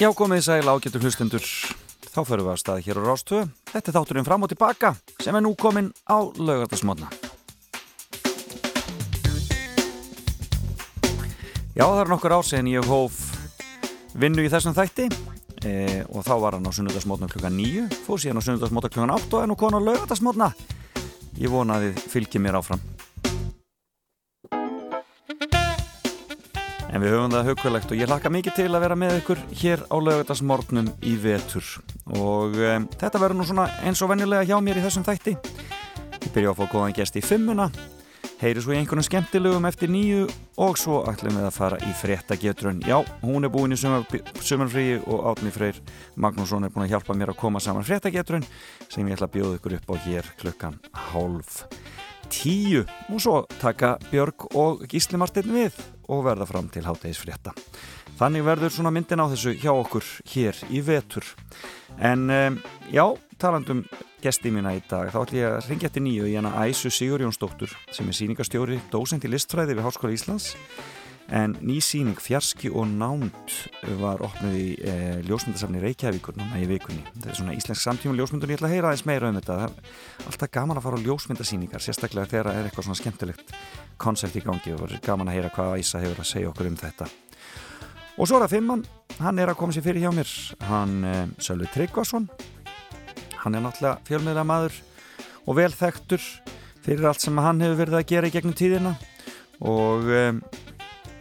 Já, komið sæl ágættur hlustendur. Þá förum við að staði hér á Rástöðu. Þetta er þátturinn fram og tilbaka sem er nú kominn á laugardagsmotna. Já, það er nokkur ásegin ég hóf vinnu í þessum þætti e, og þá var hann á sunnudasmotna klukkan 9, fór síðan á sunnudasmotna klukkan 8 og er nú konar á laugardagsmotna. Ég vona að þið fylgjum mér áfram. En við höfum það haugkvæðlegt og ég hlakka mikið til að vera með ykkur hér á lögadagsmorgnum í vetur og um, þetta verður nú svona eins og vennilega hjá mér í þessum þætti. Ég byrja á að fá góðan gest í fimmuna, heyri svo í einhvern skemmtilegum eftir nýju og svo ætlum við að fara í frettagetrun. Já, hún er búin í sumarfríi og Átni Freyr Magnússon er búin að hjálpa mér að koma saman frettagetrun sem ég ætla að bjóða ykkur upp á hér klukkan hálf tíu og svo taka Björg og Gísli Martin við og verða fram til háttegisfrétta. Þannig verður svona myndin á þessu hjá okkur hér í vetur. En um, já, talandum gesti mína í dag, þá ætlum ég að ringja til nýju í hana Æsu Sigur Jónsdóttur sem er síningastjóri, dósend í listfræði við Háskóla Íslands en ný síning Fjarski og Nánd var opnuð í e, ljósmyndasafni Reykjavíkur núna í vikunni. Þetta er svona íslensk samtíma ljósmyndun, ég ætla að heyra aðeins meira um þetta. Það er alltaf gaman að fara á ljósmyndasíningar, sérstaklega þegar það er eitthvað svona skemmtilegt koncept í gangi og verður gaman að heyra hvað Æsa hefur að segja okkur um þetta. Og svo er það Fimmann, hann er að koma sér fyrir hjá mér, hann e, Sölvi Tryggvason, hann er náttúrulega fjölmiðlega maður og vel þekktur fyrir allt sem hann hefur verið að gera í gegnum tíðina og e,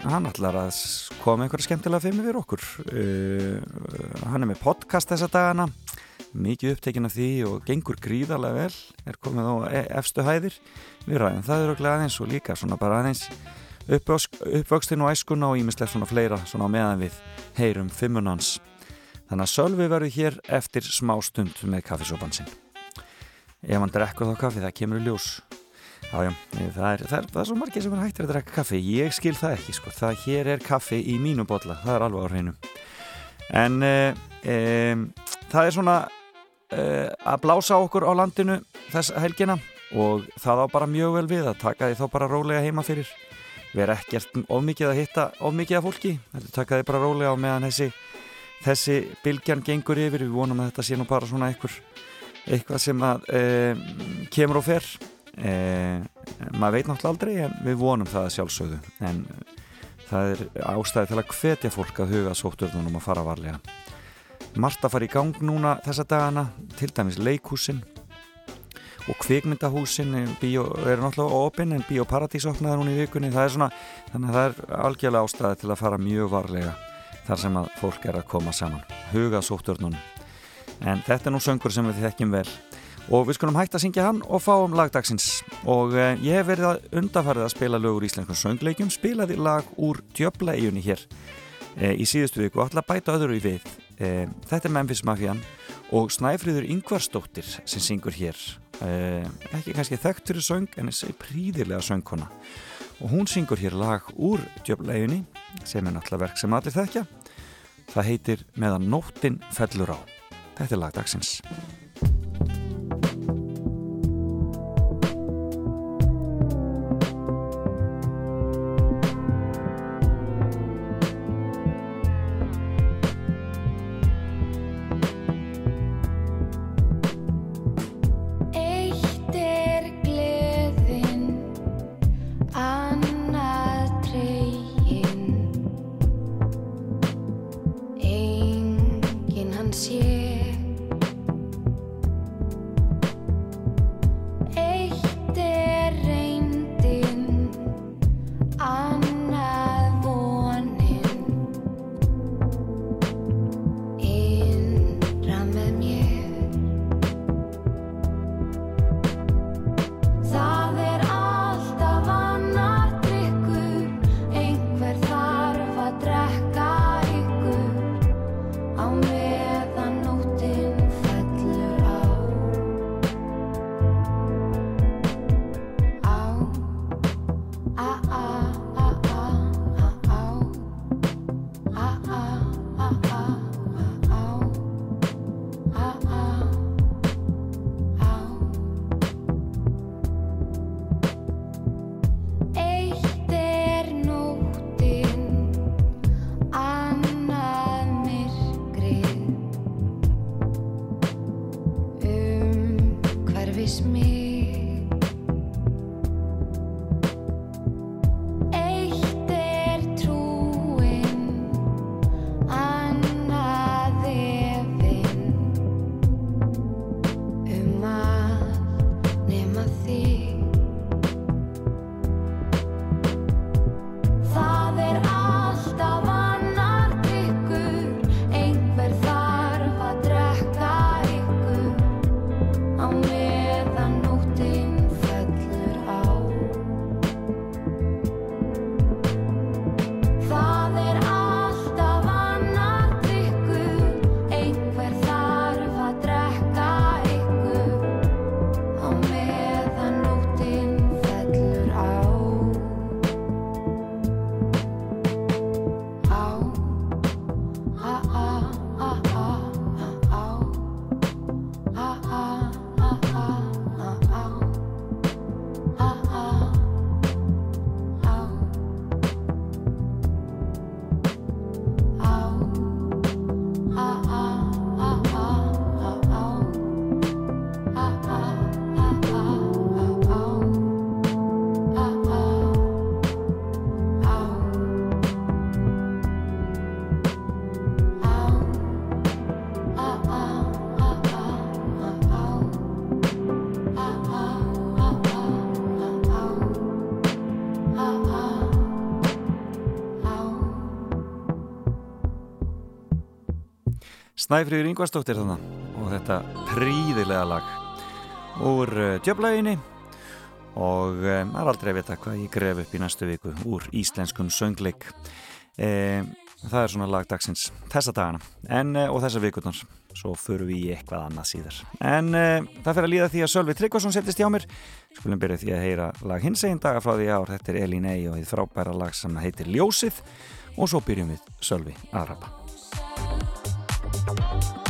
hann ætlar að koma einhverja skemmtilega fyrir við okkur. Uh, hann er með podcast þessa dagana. Mikið upptekinn af því og gengur gríðarlega vel. Er komið á e, efstu hæðir. Við ræðum það eru okkur aðeins og líka svona bara aðeins uppvöxtinn og æskuna og ímislegt svona fleira svona meðan við heyrum fimmunans þannig að Sölvi verður hér eftir smá stund með kaffisópansinn ef hann drekkur þá kaffi það kemur í ljós Jájá, það er, það, er, það er svo margir sem er hættir að drekka kaffi, ég skil það ekki sko, það hér er kaffi í mínu botla, það er alveg á hreinu. En e, e, það er svona e, að blása okkur á landinu þess helgina og það á bara mjög vel við að taka því þá bara rólega heima fyrir. Við erum ekkert ofmikið að hitta ofmikið af fólki, þetta taka því bara rólega á meðan þessi, þessi bylgjan gengur yfir, við vonum að þetta sé nú bara svona eitthvað, eitthvað sem að kemur og fer Eh, maður veit náttúrulega aldrei en við vonum það að sjálfsögðu. En það er ástæði til að hvetja fólk að huga sótturnunum að fara varlega. Margt að fara í gang núna þessa dagana, til dæmis leikhúsin og kvikmyndahúsin bíó, er náttúrulega opinn en Bíóparadís opnaði núna í vikunni. Það er svona, þannig að það er algjörlega ástæði til að fara mjög varlega þar sem að fólk er að koma saman huga sótturnunum en þetta er nú söngur sem við þekkjum vel og við skulum hægt að syngja hann og fáum lagdagsins og eh, ég hef verið að undafarið að spila lögur í Íslenskun söngleikjum spilaði lag úr djöblaegjunni hér eh, í síðustu viku og ætla að bæta öðru í við eh, þetta er Memphis Mafian og Snæfríður Yngvarsdóttir sem syngur hér. Eh, ekki kannski þekkt fyrir söng en þessi príðilega söngkona. Og hún syngur hér lag úr djöblaegjunni sem er náttúrulega verk sem allir þekkja. Það heitir Meðan nóttin fellur á. Þetta er lagdagsins Snæfríður Yngvarstóttir þannig og þetta príðilega lag úr uh, djöflaginni og um, það er aldrei að vita hvað ég gref upp í næstu viku úr íslenskum söngleik. E, það er svona lagdagsins þessa dagana. En, og þessa vikurnar svo förum við í eitthvað annað síðar. En e, það fyrir að líða því að Sölvi Tryggvason setjast hjá mér. Skulum byrja því að heyra lag hins einn daga frá því ár, þetta er Elín Ey og því frábæra lag sem heitir Ljósið. Og svo byrjum við Sölvi að Thank you.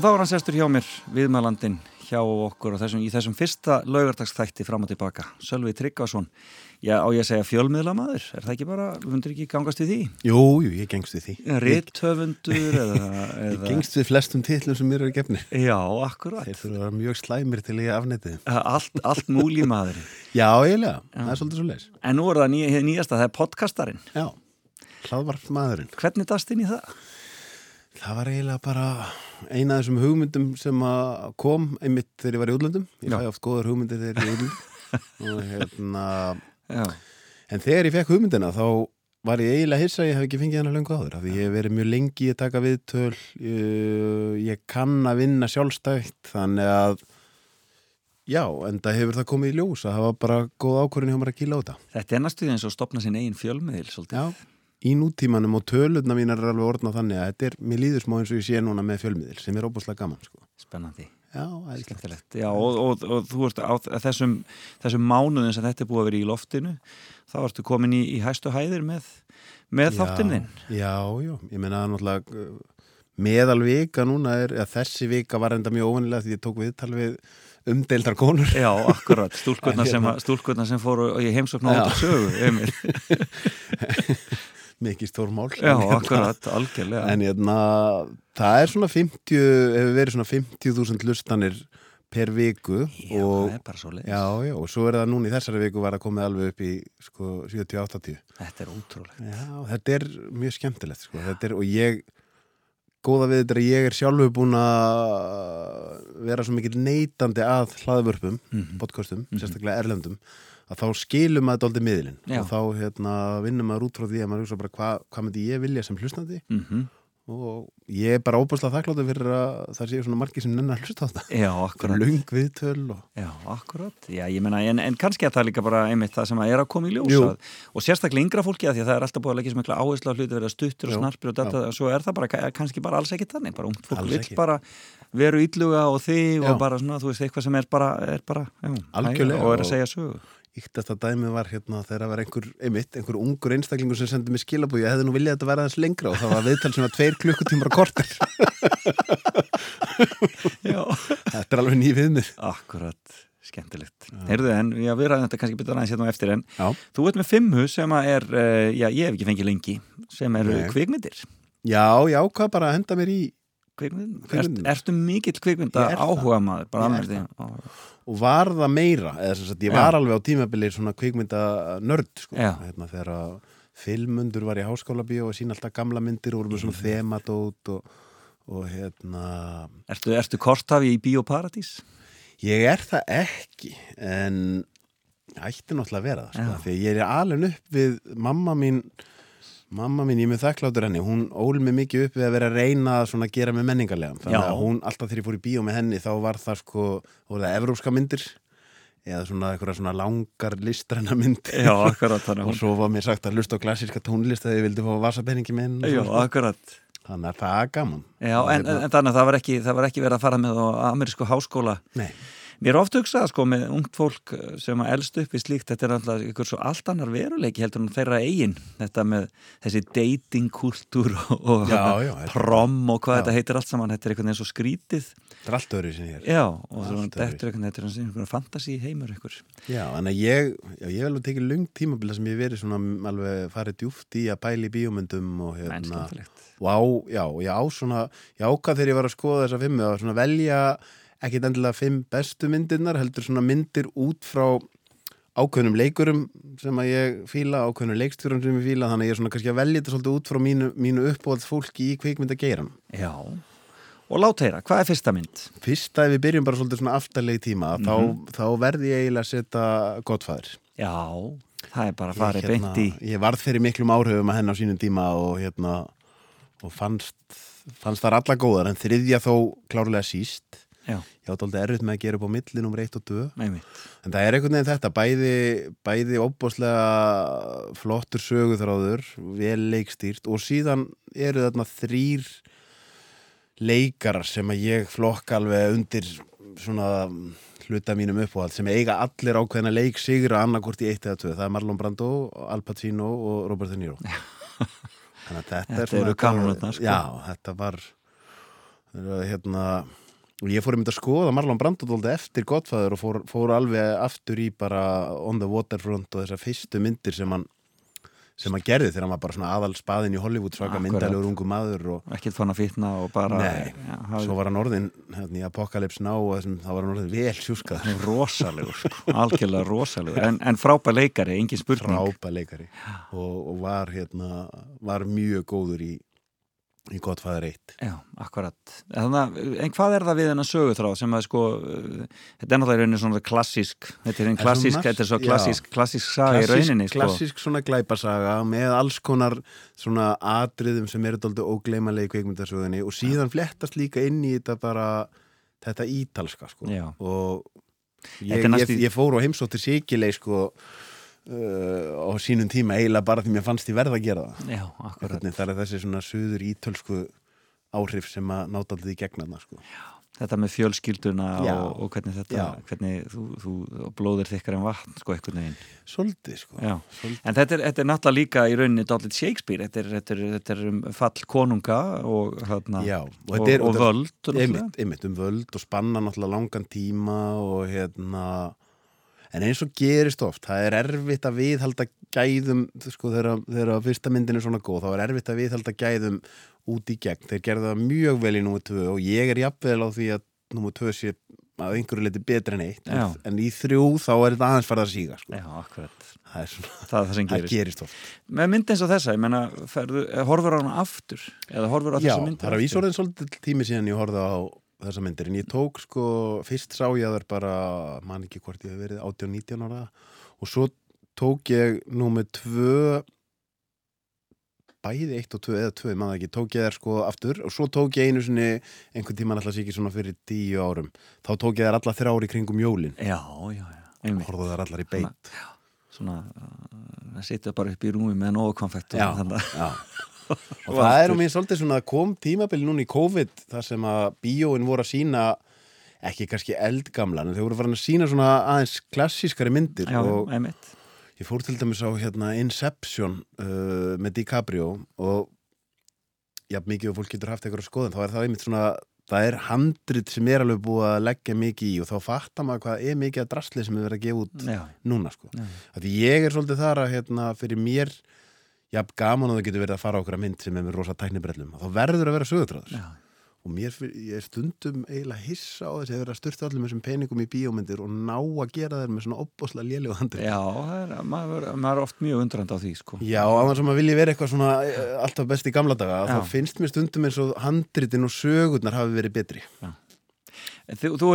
Og þá er hann sestur hjá mér, viðmælandin hjá okkur þessum, í þessum fyrsta laugardagsþætti fram og tilbaka. Sölvi Tryggvason, já á ég að segja fjölmiðlamaður, er það ekki bara, hundur ekki gangast við því? Jú, jú, ég gengst við því. Ritthöfundur eða, eða... Ég gengst við flestum tillum sem mér eru gefni. Já, akkurat. Þeir þurfa að vera mjög slæmir til ég afnætið. Allt, allt múli maður. já, eiginlega, það er svolítið svo leis. En nú er það ný, nýjasta, það er podcastarinn. Já, hlaðvarp maðurinn. Hvernig dast inn í það? Það var eiginlega bara eina af þessum hugmyndum sem kom einmitt þegar ég var í útlöndum. Ég fæ oft góðar hugmyndir þegar ég er í útlöndum. og hérna... Já. En þegar ég fekk hugmyndina þá var ég eiginlega hissa að ég hef ekki fengið hana löngu áður. Því ég hef verið mjög lengi að taka viðtöl. Ég kann að vinna sjálfstækt þannig að Já, en það hefur það komið í ljós að það var bara góð ákvörðin hjá mér að kýla á þetta. Þetta er næstuðið eins og stopna sín eigin fjölmiðil svolítið. Já, í nútímanum og tölurna mín er alveg orðnað þannig að þetta er, mér líður smá eins og ég sé núna með fjölmiðil sem er óbúslega gaman sko. Spennandi. Já, skemmtilegt. Já, og, og, og þú veist á þessum, þessum mánuðin sem þetta er búið að vera í loftinu, þá ertu komin í, í hæstu hæðir með, með þáttinnin. Já, já, ég menna að náttúrulega meðal vika núna er, að þessi vika var enda mjög óvanilega því ég tók viðtal við umdeildar konur. Já, akkurat, stúlkurna sem, hérna- sem fóru í heimsóknu á sögu, Emil. mikið stór mál. Já, en, akkurat, algjörlega. En hérna, það er svona 50 hefur verið svona 50.000 lustanir per viku Já, og, það er bara svo leiðis Já, já, og svo er það núna í þessari viku var að komið alveg upp í sko 70-80 Þetta er ótrúlegt. Já, þetta er mjög skemmtilegt sko, er, og ég góða við þetta er að ég er sjálfur búin að vera svo mikil neitandi að hlaðvörpum, mm -hmm. podcastum, -hmm. sérstaklega erlendum að þá skilum maður doldið miðlinn og þá hérna, vinnum maður út frá því að maður hugsa bara hvað hva myndi ég vilja sem hlustandi? Mm -hmm. og ég er bara óbúslega þakkláttu fyrir að það séu svona margi sem nennar hlusta á þetta. Já, Lung viðtöl og... Já, akkurat, já, ég menna en, en kannski að það er líka bara einmitt það sem að er að koma í ljós og sérstaklega yngra fólki að því að það er alltaf búið að leggja eitthvað áherslu á hluti verið að stuttur og snarpir og þetta, og svo er það bara kannski bara alls ekki þannig, bara ungt fólk veru ílluga og því og bara svona, þú veist, eitthvað sem er bara, er bara já, og er að segja sögu Íktasta dæmi var hérna þegar það var einhver, einmitt, einhver ungur einstaklingur sem sendið mér skilabúi, ég hefði nú viljað að þetta vera aðeins lengra og það var viðtal sem var tveir klukkutímar og kortir. þetta er alveg nýð viðmið. Akkurat, skemmtilegt. Heyrðu en, já við ræðum þetta kannski betur aðeins hérna eftir en já. þú veit með fimmu sem er, uh, já ég hef ekki fengið lengi, sem eru kvikmyndir. Já, já, hvað bara henda mér í kvikmyndir? Er, ertu mikill kvikmynda áhuga maður, bara alveg því? Og var það meira eða sem sagt ég var Já. alveg á tímabilið svona kvikmynda nörd sko hérna, þegar að filmundur var í háskóla bíó og sína alltaf gamla myndir og voru með svona þemadót og, og hérna Ertu, ertu kortafi í Bíóparadís? Ég er það ekki en ætti náttúrulega að vera það sko, því ég er alveg upp við mamma mín Mamma mín, ég er með þakkláttur henni, hún ól mig mikið upp við að vera að reyna að gera mig menningarlega þannig að hún, alltaf þegar ég fór í bíó með henni þá var það sko, voru það evrópska myndir eða svona eitthvað svona langar listræna myndir. Já, akkurat og svo var mér sagt að lusta á klassíska tónlist að ég vildi fá vasapenningi minn Já, sko. akkurat. Þannig að það er gaman. Já, en, en, en þannig að það var ekki, það var ekki verið að fara með á amerísku háskóla. Nei Mér er ofta hugsað sko með ungt fólk sem að elst upp í slíkt, þetta er alltaf ykkur svo allt annar veruleiki heldur en þeirra eigin. Þetta með þessi datingkultúr og prom og hvað já. þetta heitir allt saman, þetta er einhvern veginn svo skrítið. Þetta er allt öðru sem ég er Já, og þetta er einhvern veginn fantasi heimur ykkur Já, en ég ég vel að tekið lung tímabila sem ég verið svona alveg farið djúft í að bæli bíomöndum og hérna. og á, já, ég á svona ég ákvað þegar ég var að skoða þessa fimmu að velja ekkit endilega fimm bestu myndirnar, heldur svona myndir út frá ákveðnum leikurum sem að ég fíla, ákveðnum leikstjórum sem ég fíla, þannig að ég er svona kannski að velja þetta svolítið út frá mínu, mínu uppbóðs fólki í kvikmyndageiran. Já, og lát heyra, hvað er fyrsta mynd? Fyrsta, ef við byrjum bara svolítið svona aftarlegi tíma, mm -hmm. þá, mhm. þá verði ég eiginlega að setja Godfather. Já, það er bara að fara í hérna, beinti. Ég varð fyrir miklum áhrifum að henn á sínum tíma og hérna, og fannst, fannst þar alla góðar, en þriðja þó klárlega síst Já. ég átt aldrei erfitt með að gera upp á milli nummer 1 og 2 Nei, en það er einhvern veginn þetta bæði, bæði óbúslega flottur söguþráður vel leikstýrt og síðan eru þarna þrýr leikarar sem að ég flokk alveg undir svona hluta mínum uppáhald sem eiga allir ákveðina leik sigra annarkort í 1 eða 2 það er Marlon Brando, Al Pacino og Robert De Niro. Þannig að þetta, þetta er svona þetta, já, þetta var hérna ég fór um þetta að skoða Marlon Brando eftir Godfather og fór, fór alveg aftur í bara On the Waterfront og þessar fyrstu myndir sem hann sem hann gerði þegar hann var bara svona aðal spaðin í Hollywood svaka myndalegur ungu maður og ekkert fann að fýtna og bara Nei, ja, hafði... svo var hann orðin hérna, í Apocalypse Now og þessum, þá var hann orðin vel sjúskað Rósalegur, sko, algjörlega rósalegur en, en frábæð leikari, engin spurning. Frábæð leikari. Og, og var, hérna, var mjög góður í í fæðar eitt Já, akkurat Þannig, En hvað er það við hennar sögutráð sem að sko þetta er náttúrulega í rauninni svona klassísk þetta er einn klassísk, þetta er svo klassísk klassísk saga í rauninni sko. Klassísk svona glæpasaga með alls konar svona atriðum sem eru doldið ógleimalegi kveikmyndasögunni og síðan Já. flettast líka inn í þetta bara þetta ítalska sko Já. og ég, ég, ég fór á heimsóttir Sigilei sko uh, á sínum tíma eiginlega bara því mér fannst ég verða að gera það. Já, Hvernig, það er þessi svona suður ítölsku áhrif sem að náta alltaf í gegna sko. þetta með fjölskylduna og, og hvernig þetta hvernig þú, þú blóðir þikkar en vatn sko eitthvað neginn Svolítið sko. Svolítið. En þetta er, þetta er náttúrulega líka í rauninni Dálít Shakespeare, þetta er, þetta, er, þetta er um fall konunga og, hérna, Já, og, og völd einmitt, einmitt um völd og spanna náttúrulega langan tíma og hérna en eins og gerist oft, það er erfitt að viðhalda gæðum, sko þegar fyrsta myndin er svona góð, þá er erfitt að viðhalda gæðum út í gegn, þeir gerða mjög vel í númið 2 og ég er jafnvel á því að númið 2 sé að einhverju leti betur en eitt, Já. en í þrjú þá er þetta aðeins farið að síga sko. Já, akkurat Það er svona, það, það, það gerist. gerist oft Með mynd eins og þessa, ég menna horfur á hana aftur, eða horfur á þessa mynd Já, það er að vísorðin svolítið tími síðan ég horfið á þessa myndir en ég tók sko, fyrst sá ég að það er bara man ekki hvort ég hef verið 18-19 ára og svo tók ég nú með tvö bæði eitt og tvö eða tvö, maður ekki, tók ég þær sko aftur og svo tók ég einu svona einhvern tíma alltaf ekki svona fyrir tíu árum þá tók ég þær alla þrjári kringum jólin. Já, já, já Horðu þær allar í beitt Svona, það sitja bara upp í rúmi með nógu konfekt Já, já og það er um einn svolítið svona kom tímabili núna í COVID þar sem að bíóin voru að sína ekki kannski eldgamlan en þau voru farin að sína svona aðeins klassískari myndir Já, og einmitt. ég fór til dæmis á hérna, Inception uh, með DiCaprio og já, mikið og fólk getur haft eitthvað að skoða þá er það einmitt svona það er handrit sem er alveg búið að leggja mikið í og þá fattar maður hvað er mikið að drasli sem er verið að gefa út Já. núna sko. Því ég er svolítið þar að hérna, fyrir mér já, gaman og það getur verið að fara okkur að mynd sem er með rosa tæknibrellum. Þá verður að vera sögutráður. Og mér ég er stundum eiginlega hissa á þess að verið að styrta allir með þessum peningum í bíómyndir og ná að gera þeir með svona opbosla léli og handri Já, er, maður, maður er oft mjög undrand á því sko. Já, á þannig sem maður vilji vera eitthvað svona eh, alltaf best í gamla daga þá finnst mér stundum eins og handritin og sögurnar hafi verið betri. Já Þú, þú,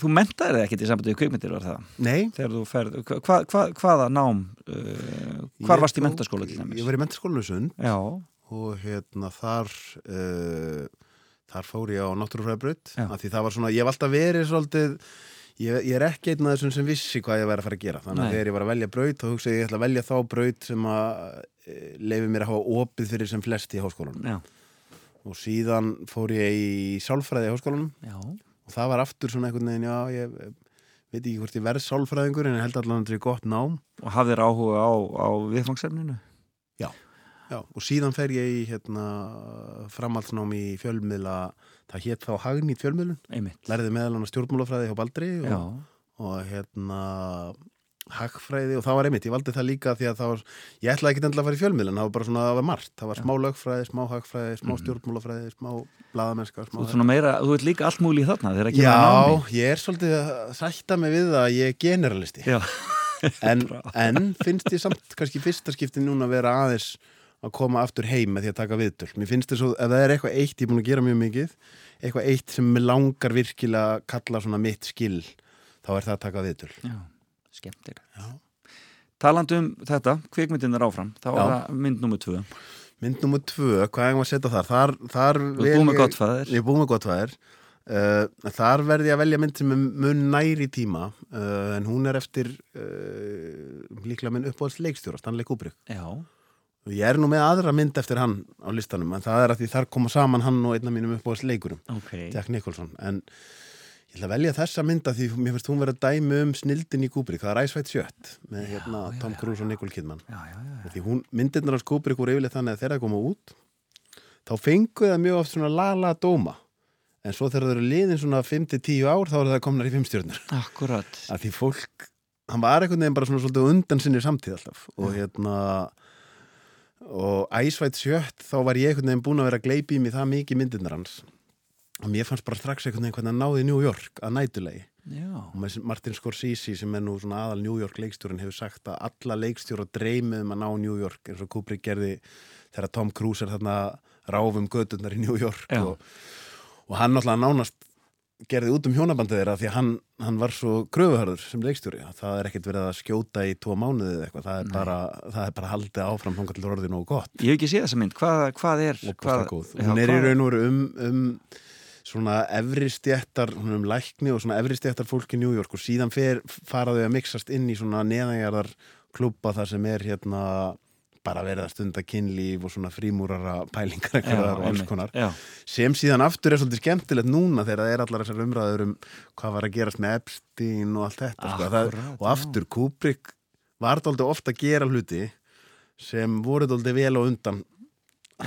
þú mentaði það ekkert í sambandi við kveikmyndir var það? Nei ferð, hva, hva, Hvaða nám uh, hvar varst í mentaskóla til dæmis? Ég var í mentaskólanu sund Já. og hérna þar uh, þar fór ég á náttúrufræðabraut því það var svona, ég hef alltaf verið svolítið ég, ég er ekki einn af þessum sem vissi hvað ég væri að fara að gera þannig að þegar ég var að velja braut þá hugsaði ég ætla að velja þá braut sem að uh, leiði mér að hafa opið fyrir sem flest í háskólanum Já. og síðan fór ég í sálfræði í háskólanum Já og það var aftur svona einhvern veginn, já, ég veit ekki hvort ég verð sálfræðingur en ég held allavega að þetta er gott nám. Og hafðir áhuga á, á viðfangsefninu? Já, já, og síðan fer ég í hérna, framhaldsnám í fjölmiðla, það hétt þá Hagnít fjölmiðlun, lærði meðal hann stjórnmálafræði hjá Baldri og, og hérna hagfræði og það var einmitt, ég valdi það líka því að það var, ég ætlaði ekki endilega að fara í fjölmiðlun það var bara svona, það var margt, það var smá lögfræði smá hagfræði, smá mhm. stjórnmálafræði smá bladamennska Þú ert svona meira, þú ert líka allt múli í þarna Já, ég er svolítið að sætta mig við það að ég er generalisti. En, en finnst ég samt kannski fyrsta skipti núna að vera aðeins að koma aftur heim með því að taka viðtöl? Mér finnst þess að ef það er eitthvað eitt, ég er búin að gera mjög mikið eitthvað eitt sem langar virkilega að kalla svona mitt skil þá er það að taka viðtöl. Já skemmtilega Taland um þetta, kvikmyndin er áfram þá er það mynd nummið tvö. Mynd nummið tvö, hvað er það að setja þar? þar, þar Þú er búið með gottfæðir Ég er búið með gottfæðir uh, Þar verði ég að velja mynd sem er mun næri tíma uh, en hún er eftir uh, líklega minn uppáhalds leikstjóra Stanley Kubrick. Já. Ég er nú með aðra mynd eftir hann á listanum en það er að því þar koma saman hann og einna mínum uppáhalds leikurum okay. Jack Nicholson. En Ég ætla að velja þessa mynda því mér finnst hún verið að dæmi um snildin í Kubrick, það er White Shut með hérna, já, Tom Cruise og Nicole Kidman. Því hún, myndirnar af Kubrick voru yfirlega þannig að þeirra koma út þá fenguði það mjög oft svona lala dóma. En svo þegar það eru liðin svona 5-10 ár þá eru það komnar í 5 stjórnur Akkurat. Að því fólk, hann var einhvern veginn bara svona svolítið undan sinni samtíð alltaf. Og hérna og æsvætt sjött þá var ég einhvern veginn búin að vera og mér fannst bara strax einhvern veginn hvernig hann náði New York að nætulegi Já, og Martin Scorsese sem er nú svona aðal New York leikstjórin hefur sagt að alla leikstjóra dreymið um að ná New York eins og Kubrick gerði þegar Tom Cruise er þarna ráfum gödurnar í New York og, og hann náttúrulega nánast gerði út um hjónabandið þeirra því að hann, hann var svo kröfuhörður sem leikstjóri. Að það er ekkert verið að skjóta í tvo mánuðið eða eitthvað, það er, bara, það er bara haldið áfram þangar til orðinu og gott. Ég hef ekki séð þessa mynd. Hvað, hvað er hvað, já, hún er í raun og veru um, um svona efri stjættar hún er um lækni og svona efri stjættar fólk í New York og síðan fer, fara þau að mixast inn í svona neðanjarðar klubba þar sem er hérna bara verið að stunda kynlíf og svona frímúrara pælingar Já, og alls konar. Já, sem síðan aftur er svolítið skemmtilegt núna þegar það er allar þessar umræður um hvað var að gerast með Epstein og allt þetta sko. það, og aftur Kubrick var dálítið ofta að gera hluti sem voru dálítið vel á undan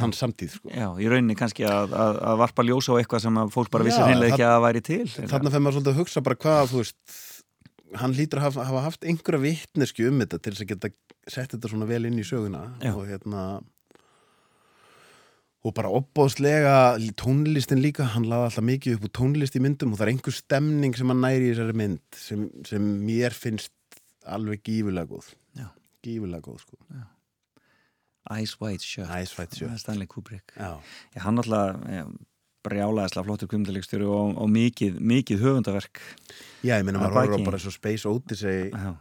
hans samtíð sko. já, í rauninni kannski að, að, að varpa ljósa á eitthvað sem að fólk bara vissi Já, það- ekki að væri til þarna fyrir maður svolítið að hugsa bara hvað veist, hann lítur að hafa, hafa haft einhverja vitnesku um þetta til þess að geta sett þetta svona vel inn í söguna Já. og hérna og bara opbóðslega tónlistin líka, hann laði alltaf mikið upp úr tónlist í myndum og það er einhver stemning sem hann næri í þessari mynd sem, sem mér finnst alveg gífulega góð Já. gífulega góð sko Eyes Shut Eyes Wide Shut. Það er Stanley Kubrick. Já, Já, hann alltaf ja, brjálaðislega flottur kumdalegstjóri og, og mikið, mikið höfundaverk. Já ég meina Að maður horfður á bara svo Space Odyssey. Já,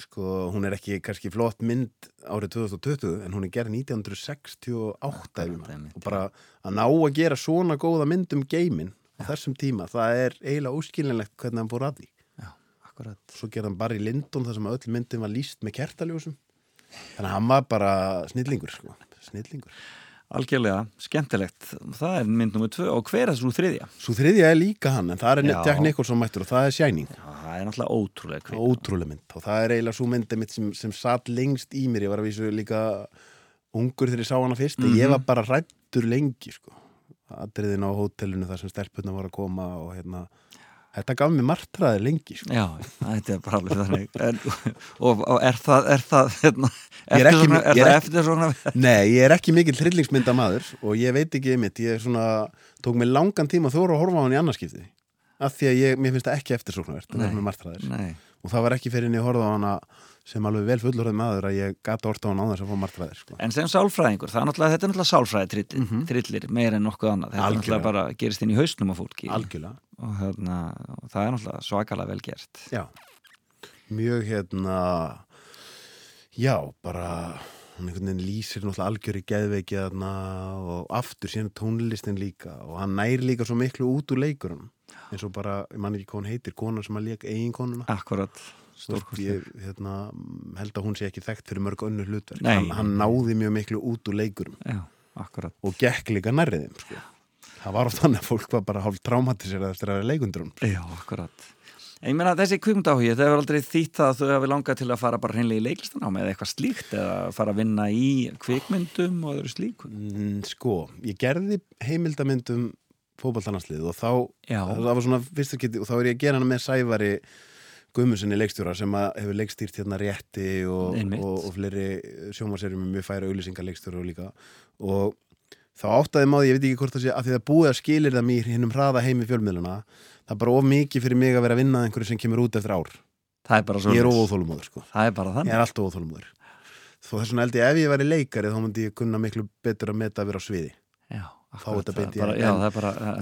sko, hún er ekki kannski flott mynd árið 2020 en hún er gerð 1968 Akkurat, ef ég man. einmitt, og bara að ná að gera svona góða mynd um geimin á þessum tíma, það er eiginlega óskilinlegt hvernig hann fór að því. Já, akkurat. Svo gerði hann bara í Lindon þar sem öll myndin var líst með kertaljósum þannig að hann var bara snillingur sko. snillingur Algjörlega, skemmtilegt Það er mynd nummer tvö og hver er þessu þriðja? svo þriðja er líka hann, en það er. Jack Nicholson mættur og það er Shining Já, það er náttúrulega ótrúlega kvik ótrúlega mynd og það er eiginlega svo myndi mitt sem, sem satt lengst í mér ég var að vísu líka ungur þegar ég sá hana fyrst Mhm. ég var bara rættur lengi sko. aðriðin á hótelinu þar sem stelpunna voru að koma og hérna þetta gaf mér martraði lengi sko. Já, þetta er bara alveg þannig en, og, og er það er það, hérna, er ekki- eftir, er er það eftir svona nei, ég er ekki mikill hryllingsmyndamaður og ég veit ekki einmitt, ég er svona tók mér langan tíma þóra að horfa á hann í annarskipti af því að ég, mér finnst það ekki eftirsóknarvert það Nei. gaf mér martraðir Nei, og það var ekki fyrir en ég horfa á hana sem alveg vel fullorðið maður að ég gata orta á hana á þess að fá martraðir sko. en sem sálfræðingur er þetta er náttúrulega sálfræði trillir, Mhm. trillir meir en nokkuð annað. Þetta er náttúrulega bara gerist inn í hausnum á fólki. Og hérna, og það er náttúrulega svakalega vel gert. Já, mjög hérna já, bara hann einhvern veginn lýsir náttúrulega algjör í geðveiki og aftur síðan tónlistin líka. Og hann nær líka svo miklu út úr leikurum eins og bara, ég man ekki hvað hún heitir konan sem að leika eiginkonuna. Akkurat, Þú veist, stórkostlega ég hérna, held að hún sé ekki þekkt fyrir mörg önnur hlutverk. Hann, hann náði mjög miklu út úr leikurum. Já, akkurat. Og gekk líka nærriðum sko. það var oft þannig að fólk var bara hálf traumatisera eftir að vera leikundur Já, akkurat. En ég meina þessi kvikmyndahugi, það hefur aldrei þýtt að þau hefur langað til að fara bara hreinlega í leiklistanámi eða eitthvað slíkt eða fara að vinna í kvikmyndum og öðru slíku? Mm, sko, ég gerði heimildamyndum fótballtannarslið og þá það var svona fyrsta geti og þá er ég að gera hana með Sævari Guðmusinni leikstjóra sem hefur leikstýrt hérna rétti og, og, og fleiri sjómaserum með mjög færa auðlýsingar leikstjóra og líka. Og þá áttaði maður, ég veit ekki hvort það sé að því það búið að skilir það mér hinnum hraða heimi fjölmiðluna það er bara of mikið fyrir mig að vera að vinna einhverju sem kemur út eftir ár. Er ég er óþólumóður sko. Það er bara ég þannig er alltaf óþólumóður þó þess vegna held ég ef ég væri leikari þá myndi ég kunna miklu betur að meta að vera á sviði. Já, Fá þetta beint í bara,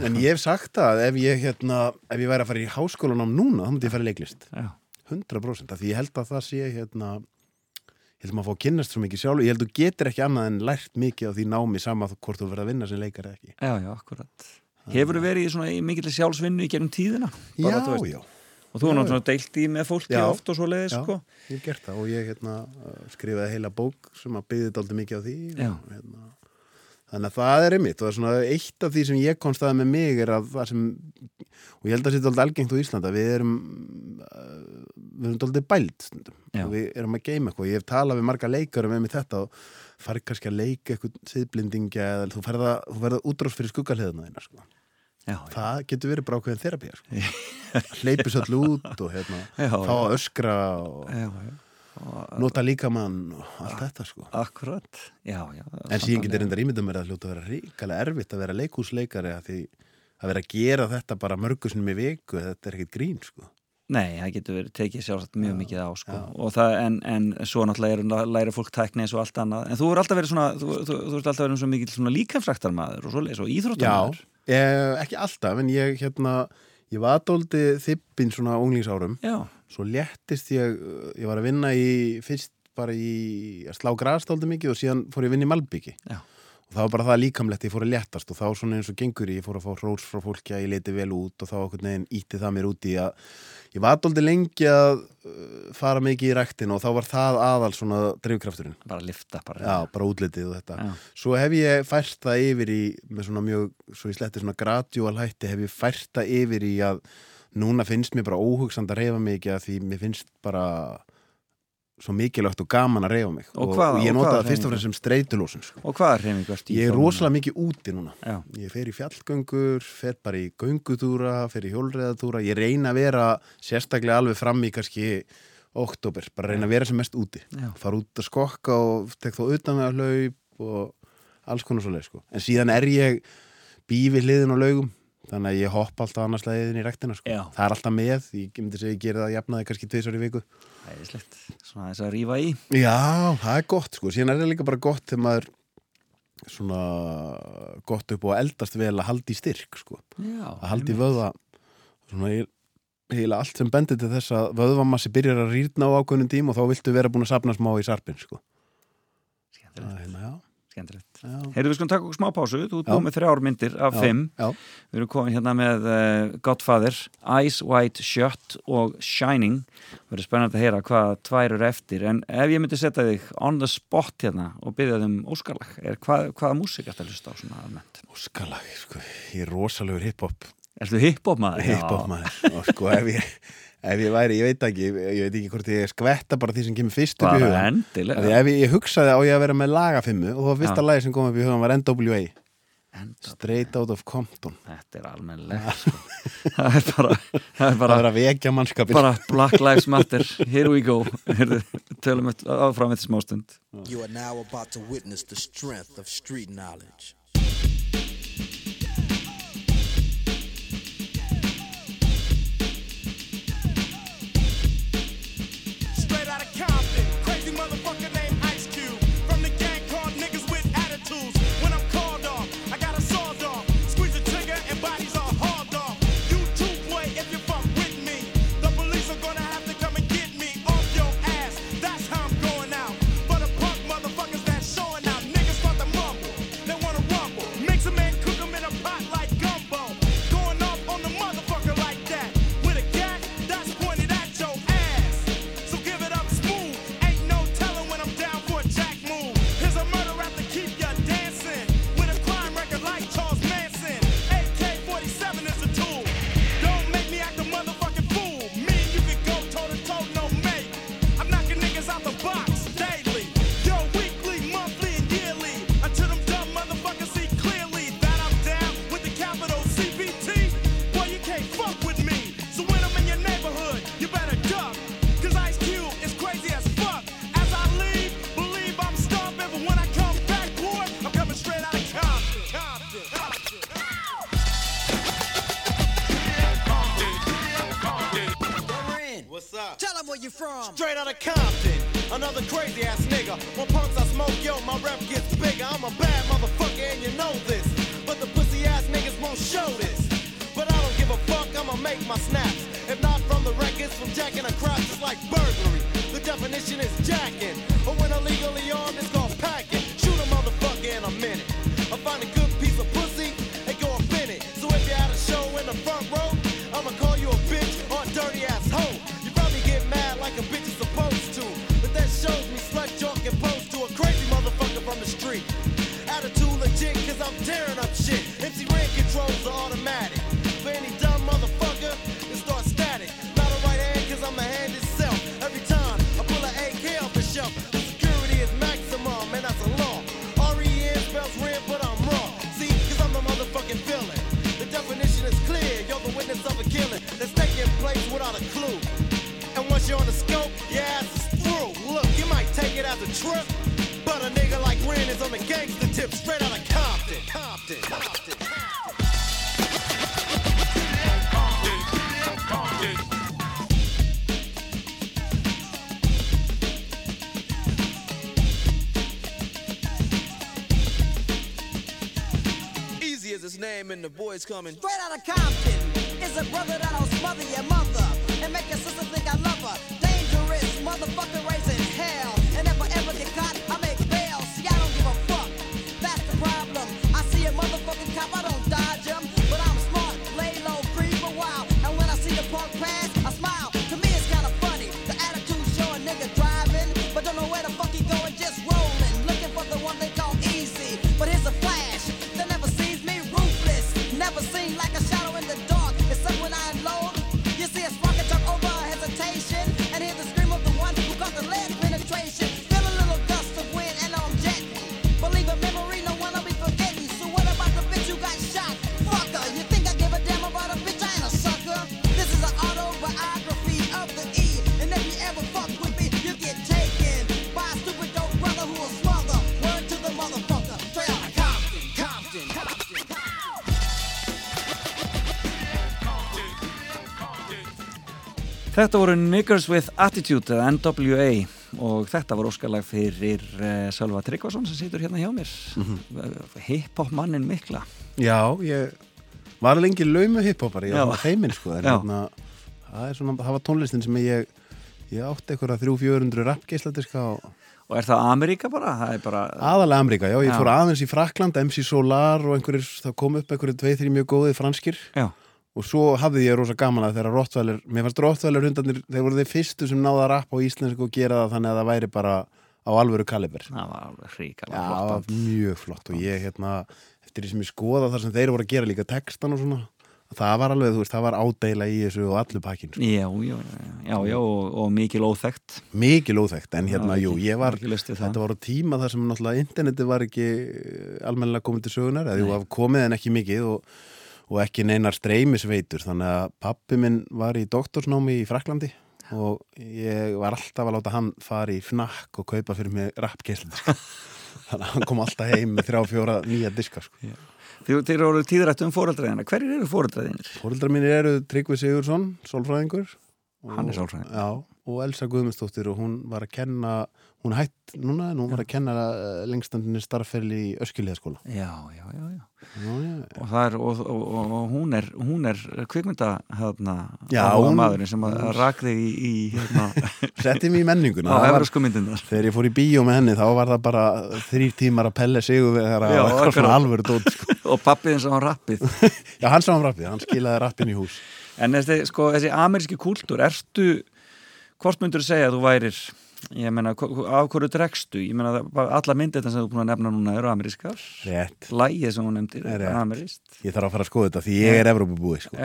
en- Já, ég hef sagt að ef ég, hérna, ef ég væri að fara í háskólanám núna, þá myndi ég fara í leiklist. Já, 100% af því ég held að það sé, hérna, ég held að maður fá að kynnast svo mikið sjálf. Ég held að þú getur ekki annað en lært mikið á því námi sama hvort þú verður að vinna sem leikar eða ekki. já, já, akkurat Hefur þú verið í mikill sjálfsvinnu í gegnum tíðina? Bara, já, já, Og þú er Já, náttúrulega deilt í með fólki Já. oft og svo leiðis, Já. sko ég hef gert það og ég, hérna, skrifaði heila bók sem að byggði dálítið mikið á því. Já. Og, hérna, þannig að það er einmitt og það er svona eitt af því sem ég konstaði með mig er að það sem, og ég held að það sé dálítið algengt á Íslanda, við erum, uh, við erum dálítið bælt stundum. Já. og við erum að geima eitthvað ég hef talað við marga leikarum með mig þetta og farið kannski að leika eitthvað siðblindingja eða þú ferða, útrás fyrir skuggaliðina þína sko. já, það já. getur verið bara ákveðin þerapía sko. hleypis öll út og hérna, fá að öskra og nota líkamann og allt þetta sko. Akkurat, já, já En síðan getur reyndar ímyndum mér að hljóta að vera ríkala erfitt að vera leikúsleikari að því að vera að gera þetta bara mörgusnum í viku, þetta er ekkit grín sko. Nei, það getur verið tekið sjálfsagt mjög já, mikið á sko. það, en, en svo náttúrulega er læra fólk tækni eins og allt annað. En þú er alltaf verið svona þú, þú, þú ert alltaf verið svona mikið líkafræktar maður og, og íþróttar maður Já, eh, ekki alltaf, en ég hérna ég var aðdóldi þippin svona unglingsárum. Já. svo léttist ég ég var að vinna í, fyrst bara í að slá græstóldi mikið og síðan fór ég að vinna í Malbyggi Já og það var bara það líkamlegt, ég fór að léttast og þá svona eins og gengur ég, ég fór að fá hrós frá fólki að ég leiti vel út og þá okkur neginn ítti það mér úti að ég var alltaf lengi að uh, fara mikið í ræktin og þá var það aðal svona drivkrafturinn. Bara lifta bara. Já, bara útlitið og þetta. Já. Svo hef ég fært það yfir í, með svona mjög, svo ég sletti svona gradjúal hætti, hef ég fært það yfir í að núna finnst mér bara óhugsand að reyfa mikið að því mér finnst bara svo mikilvægt og gaman að reyfa mig og, hvað, og ég nota það fyrst og fremst sem streytulósun sko. og hvað er reyfing? Ég er rosalega mikið úti núna Já. ég fer í fjallgöngur, fer bara í göngutúra fer í hjólreðatúra, ég reyna að vera sérstaklega alveg fram í kannski oktober, bara reyna að vera sem mest úti Já. fara út að skokka og tek þá utan með að hlaup og alls konar svo leið sko. en síðan er ég bífi hliðin á laugum þannig að ég hopp alltaf annars leiðin í rektina sko. það er alltaf með, ég myndi segja ég gera það jafnaði kannski tveisar í viku. Það er slett, svona þess að rýfa í. Já, það er gott sko, síðan er það líka bara gott þegar maður svona gott upp og eldast vel að haldi í styrk sko, Já, að haldi í vöða svona heila allt sem bendir til þess að vöðvamassi byrjar að rýrna á ákveðnum tím og þá viltu vera búin að sapna smá í sarpin sko. Skemmtilegt. Hérna, skemmtilegt. Heyrðu við skulum taka okkur smá pásu, þú er búin með þrjár myndir af já, fimm. Já. Við erum komin hérna með uh, Godfather, Eyes Wide Shut og Shining. Verður spennand að heyra hvað tvær eru eftir, en ef ég myndi setja þig on the spot hérna og byggja þig um óskarlag, er hvað, hvaða músik að hlusta á svona almennt? Óskarlag, sko, ég er rosalegur hip-hop. Er þú hip-hop maður? Hip-hop maður, og sko ef ég ef ég væri, ég veit ekki ég veit ekki hvort ég skvetta bara því sem kemur fyrst upp í hugan ef ég, ég hugsaði á ég að vera með lagafimmu og þá fyrsta lagi sem kom upp í hugan var NWA Straight Out of Compton. Þetta er almenlega sko. það er bara það er bara, að vekja mannskapin bara Black Lives Matter, here we go. Tölum við áfram þetta smástund You are now about to witness the strength of street knowledge another crazy ass nigga. When punks I smoke, yo, my rep gets bigger. I'm a bad motherfucker and you know this. But the pussy ass niggas won't show this. But I don't give a fuck, I'ma make my snap. Boys coming. Straight out of Compton is a brother that'll Þetta voru Niggers with Attitude eða NWA og þetta var óskalag fyrir uh, Sölva Tryggvason sem situr hérna hjá mér. Mm hip-hop mannin mikla. Já, ég var lengi laumu hiphopar, ég var heiminn sko, hérna, það, er svona, það var tónlistin sem ég, ég átti einhverja 300-400 rappgeisladiska og og er það Ameríka bara? Það er bara aðalega Amríka, já, ég Já. fór aðeins í Frakland, MC Solar og einhverjir, það kom upp einhverjir tveið, þrjum mjög góðið franskir. Já, og svo hafði ég rosa gaman að þegar Rottweiler, mér fannst Rottweiler hundarnir, þeir voru þeir fyrstu sem náða að rappa á íslensku og gera það þannig að það væri bara á alvöru kaliber. það var alveg hríkala það flott var mjög flott og ég hérna, eftir því sem ég skoða það sem þeir voru að gera líka textan og svona, það var alveg, þú veist, það var ádeila í þessu og allu pakkin. Sko. Já, já, já, já og, og mikil óþekkt Mikil óþekkt, en hérna, Já, jú, ég var, það. þetta var á tíma þar sem náttúrulega interneti var ekki almennilega komið til sögunar, eða jú, það komið en ekki mikið og, og ekki neinar streymisveitur, þannig að pappi minn var í doktorsnámi í Fraklandi og ég var alltaf að láta hann fara í fnakk og kaupa fyrir mig rappgeislu þannig að hann kom alltaf heim með þrjá fjóra nýja diska sko. Þeir, eru tíðrætt um fóreldræðina Hverjir eru fóreldræðinir? Fóreldrar mínir eru Tryggvi Sigursson, sólfræðingur og- Hann er sálfræðingur. Já, og Elsa Guðmundsdóttir og hún var að kenna hún hætt núna en hún var að kenna uh, lengstandinni starfferli í Öskjuliðaskóla Já, já, já, já. Og, er, og, og, og, hún er hún er kvikmynda hérna, hún- maðurinn sem að rakði í, í hérna, Setti mig í menninguna. Var, Þegar ég fór í bíó með henni þá var það bara þrýr tímar að pelle sig og það var eitthvað svona alvöru dót sko. og pappiðin sem hann rappið. Já, hann sá hann rappið, hann skilaði rappin í hús. En þessi, sko, þessi ameríski kúltúr ertu, hvort myndur segja að þú værir ég meina, af hverju dregstu? Ég meina, alla myndir sem þú búin að nefna núna eru amerískar. Lægið sem hún nefndir er Rétt. ameríst ég þarf að fara að skoða þetta því ég er Evrópubúi sko.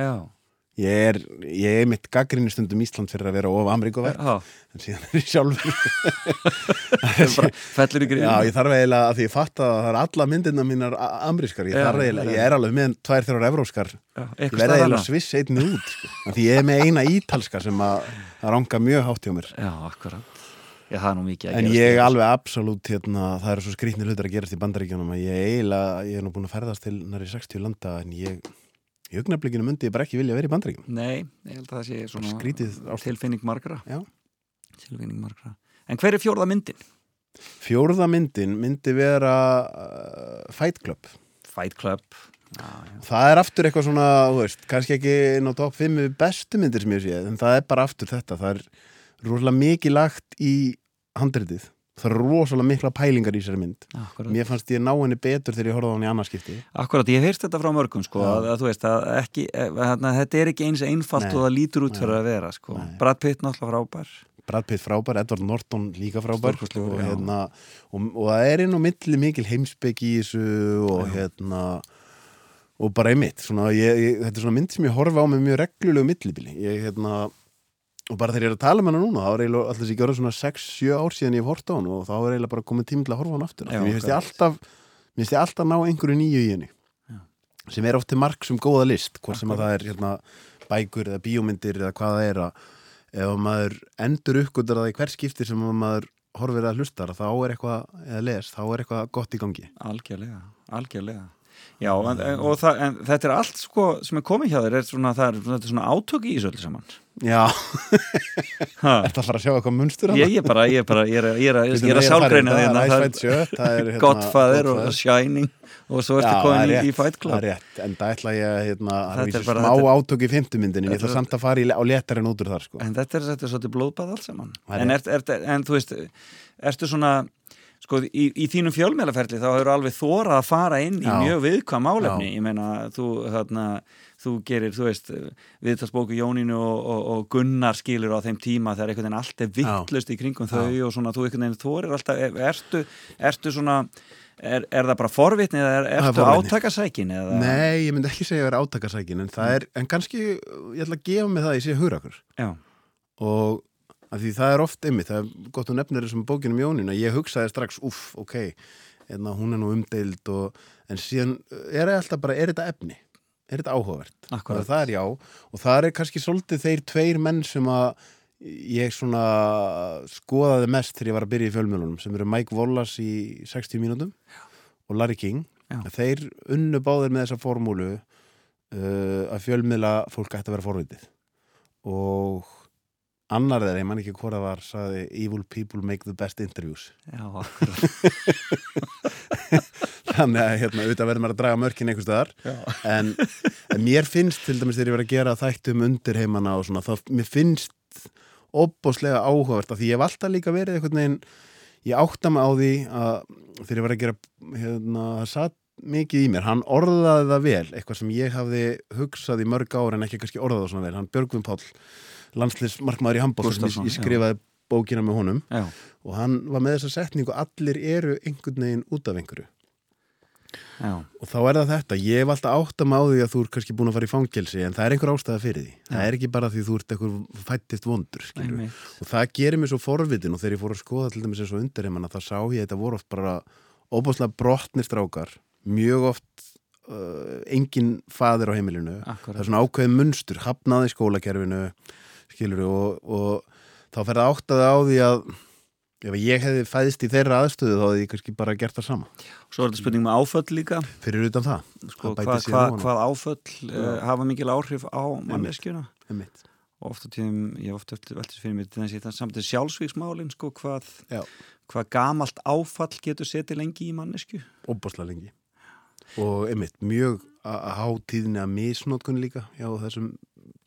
Ég er, ég er mitt gaggrinni stundum Ísland fyrir að vera of Ameríkuverk já, en síðan er ég sjálfur. Bara fellur í Já, ég þarf eiginlega að því ég fatt að það er alla myndirna mínar amerískar, ég þarf eiginlega, ég er alveg með tvær þrjár evróskar, ég verði eiginlega sviss einni út, sko. Því ég Já, það er nú mikið að En gerast ég í þessu. alveg absolutt, hérna, það eru svo skrýtni hlutir að gerast í bandaríkjunum að ég eiginlega, ég er nú búin að ferðast til næri 60 landa en ég, í augnablikinu myndi ég bara ekki vilja vera í bandaríkjunum. Nei, ég held að það sé svona Skrítið tilfinning margra Já. Tilfinning margra En hver er fjórða myndin? Fjórða myndin myndi vera uh, Fight Club. Fight Club Já, já. Það er aftur eitthvað svona, þú veist, kannski ekki inn á topp 5 bestu myndir sem ég sé, en það er bara aftur þetta. Það er rosalega mikið lagt í handritið. Það er rosalega mikla pælingar í þessari mynd. Akkurat. Mér fannst ég ná henni betur þegar ég horfði á henni í annarskipti. Akkurat, ég heyrst þetta frá mörgum sko, Já. að, að þú veist að ekki, að, þetta er ekki eins einfalt Nei. og það lítur út fyrir að vera sko. Brad Pitt náttúrulega frábær Brad Pitt frábær, Edward Norton líka frábær og, já. hérna, og, og það er inn á milli mikil heimsbyggi í þessu og hérna og bara einmitt, svona, ég, ég, þetta er svona mynd sem ég horfa á með mjög reglulegu millibili ég, hérna, og bara þegar ég er að tala með hana núna þá er eiginlega alltaf sér gjóra svona 6-7 ár síðan ég hef hort á hann og þá er eiginlega bara komið tími til að horfa á hann aftur. Já, mér finnst ég alltaf mér finnst ég alltaf ná einhverju nýju í henni. Sem er oft til mark sem góða list hvort sem að það er hérna, bækur eða bíómyndir eða hvað það er að ef að maður endur uppgötar það í hver skipti sem að maður horfir að hlustar þá er eitthvað, eða les, þá er eitthvað gott í gangi. Algjörlega, algjörlega Já, en, en, og það, en þetta er allt sko sem er komið hjá þér, er svona, er, þetta er svona átök í þessu öll saman. Já, þetta fara að sjá eitthvað munstur Ég er bara, ég er bara, ég er, ég er, ég er að sálgreina því Það er Fight er, hérna, Godfather og. Shining og svo ertu Já, komin í, rétt, í Fight Það Club er rétt, en það ætla ég að hérna, það er bara- smá átök í fymtumyndinni, ég ætla samt að fara á léttarinn út úr þar sko. En þetta er, svolítið blóðbað allt saman. Er en, er, er, en þú veist, ertu svona sko, í, í þínum fjölmjölaferli þá hefur alveg þórað að fara inn í Já. mjög viðkvæm málefni. Já. ég meina, þú, þarna, þú gerir, þú veist, viðtalsbóku Jónínu og, og, og Gunnar skilur á þeim tíma þegar einhvern veginn allt er vittlust í kringum þau og svona, þú einhvern veginn þórir alltaf, er- ertu, ertu svona er, er það bara forvitni eða er, Það er ertu átakasækin eða? Nei, ég myndi ekki segja að vera átakasækin en það er, en kannski ég ætla að gefa mig það að ég sé hugrakur. Og að því það er oft einmitt, það er gott að nefnir þessum bókinum Jónin að ég hugsaði strax, uff, ok enna, hún er nú umdeild og, en síðan er það alltaf bara, er þetta efni? Er þetta áhugavert? Akkúrat. og það er já, og það er kannski svolítið þeir tveir menn sem að ég svona skoðaði mest þegar ég var að byrja í fjölmjölunum sem eru Mike Wallace í 60 mínútum og Larry King. Já. þeir unnu báðir með þessa formúlu uh, að fjölmiðla fólk ætti að vera forvitið. Og annar þeirra, ég man ekki hvora var saði evil people make the best interviews. Já, akkurat. Þannig að hérna, auðvitað verður maður að draga mörkin einhvers staðar. En, en mér finnst til dæmis þegar ég verið að gera þættum undir heimana og svona, þá mér finnst opbóslega áhugavert af því ég hef alltaf líka verið einhvern veginn ég átta mig á því að þegar ég var að gera hérna, það satt mikið í mér, hann orðaði það vel eitthvað sem ég hafði hugsað í mörg ár en ekki kannski orðað það svona vel, hann Björgvin Páll landslismarkmaður í handbóð sem ég, skrifaði bókina með honum. Já, og hann var með þessa setningu allir eru einhvern veginn út af einhverju. Já, og þá er það þetta, ég hef alltaf átt að máði að þú er kannski búin að fara í fangelsi en það er einhver ástæða fyrir því, það er ekki bara því þú ert einhver fættist vondur og það gerir mér svo forvitin og þegar ég fór að skoða til dæmis eins og undirheimann þá sá ég að þetta voru oft bara óbúslega brotnir strákar mjög oft uh, engin faðir á heimilinu. Það Akkurat. er svona ákveðin munstur, hafnaði skólakerfinu skilur og, og þá fer það áttaði á því að ef ég hefði fæðist í þeirra aðstöðu þá hefði ég kannski bara gert það sama. Svo er þetta spurning með áföll líka. Fyrir utan það, sko, hvað, á. hvað áföll uh, hafa mikil áhrif á manneskjuna? og ofta tíðum, ég hef ofta veltist fyrir mér þess að samt er sjálfsvíksmálin sko, hvað, hvað gamalt áfall getur setið lengi í mannesku óbúslega lengi. Og einmitt mjög að há tíðinni að misnótkun líka já, þessum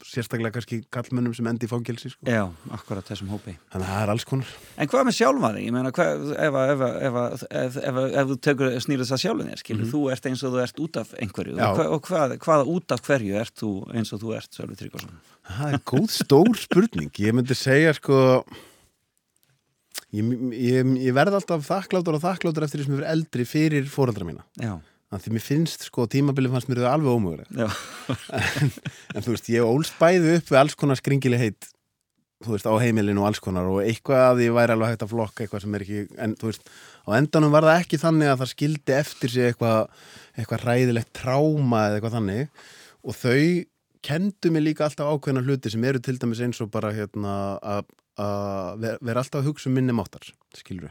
sérstaklega kannski kallmönnum sem endi í fangelsi sko. Já, akkurat þessum hópi þannig að það er alls konar En hvað með sjálfa þig? Ég meina, hvað, ef, ef, ef, ef, þú tekur snýrið það sjálfum þér, skilur, þú ert eins og þú ert út af einhverju. Já. og, hvað, og hvað, hvaða út af hverju ert þú eins og þú ert, Sölvi Tryggvason? það er góð stór spurning ég myndi segja sko ég, ég, ég verð alltaf þakkláttur og þakkláttur eftir því sem ég verið eldri fyrir fóreldra mína Já, Þannig því mér finnst sko tímabilið fannst mér þau alveg ómöguleg já, en þú veist, ég ólst bæði upp við alls konar skringili heit þú veist, á heimilinu og alls konar og eitthvað að ég væri alveg hægt að flokka eitthvað sem er ekki, en þú veist, á endanum var það ekki þannig að það skildi eftir sig eitthvað, eitthvað ræðilegt tráma eða eitthvað þannig. Og þau kendu mig líka alltaf ákveðna hluti sem eru til dæmis eins og bara hérna að að ver- vera alltaf að hugsa um minni máttar skilur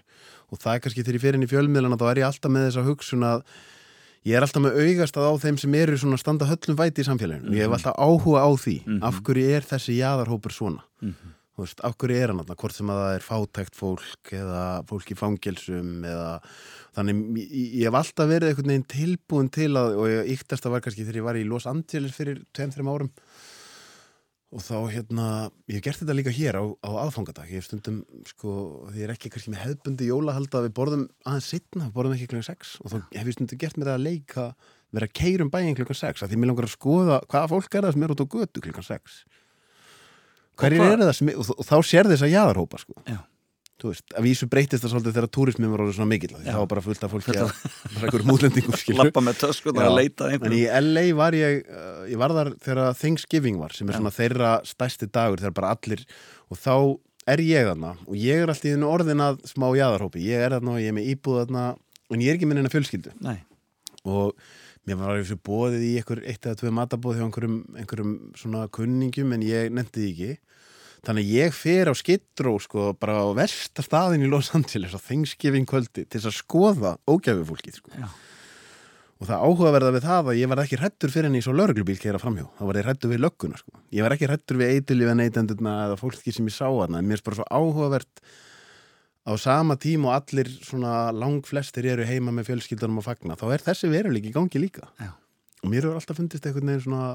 og það er kannski þegar ég fer inn í fjölmiðlana þá er ég alltaf með þessa hugsun að ég er alltaf með augast að á þeim sem eru svona standa höllum væti í samfélaginu. Og ég hef alltaf áhuga á því. Af hverju er þessi jaðarhópur svona? Þú veist, af hverju er hann alltaf hvort sem að það er fátækt fólk eða fólk í fangelsum eða þannig ég, hef alltaf verið einhvern veginn tilbúin til að og ég yktast að var kannski þegar ég var í Los Angeles fyrir 2-3 árum og þá hérna, ég hef gert þetta líka hér á, á aðfangadag, ég hef stundum sko, því ég er ekki kannski með hefbundi jólahalda að við borðum aðeins setna, við borðum ekki klukkan 6 og þá hef ég stundum gert mér að leika vera að keirum bæinn klukkan 6 að því mér langar að skoða hvaða fólk er það sem er út á götu klukkan 6 hverjir eru það sem og, og þá sér þess að jaðarhópa sko. já, þú veist, að vísu breytist það svolítið þegar túrismin var orðið svona mikill, Já. það var bara fullt af fólki að, útlendingum skilur lappa með töskunar Já, að leita að En í LA var ég, uh, ég var þar þegar Thanksgiving var, sem er svona þeirra stærsti dagur, þegar bara allir, og þá er ég þarna, og ég er alltaf í þennu orðin að smá jaðarhópi, ég er þarna og ég er með íbúð þarna, en ég er ekki minn en að fjölskyldu, Nei, og mér var þessu bóðið í einhver eitt eða tvö matabóð hjá einhverjum, einhverjum þannig að ég fer á skittró sko bara á versta staðin í Los Angeles á Thanksgiving kvöldi til þess að skoða ógæfufólkið sko. Já. og það áhugaverða við það að ég var ekki hrættur fyrir henni í svo lauruglubíl keira framhjá. Þá var ég hrættur við lögguna sko. Ég var ekki hrættur við eitilífa neytendurna eða fólki sem ég sá hana mér er bara svo áhugavert á sama tím og allir svona langflestir eru heima með fjölskyldunum að fagna þá er þessi veruleik í gangi líka. Já. og mér hefur alltaf fundist einhvern veginn svona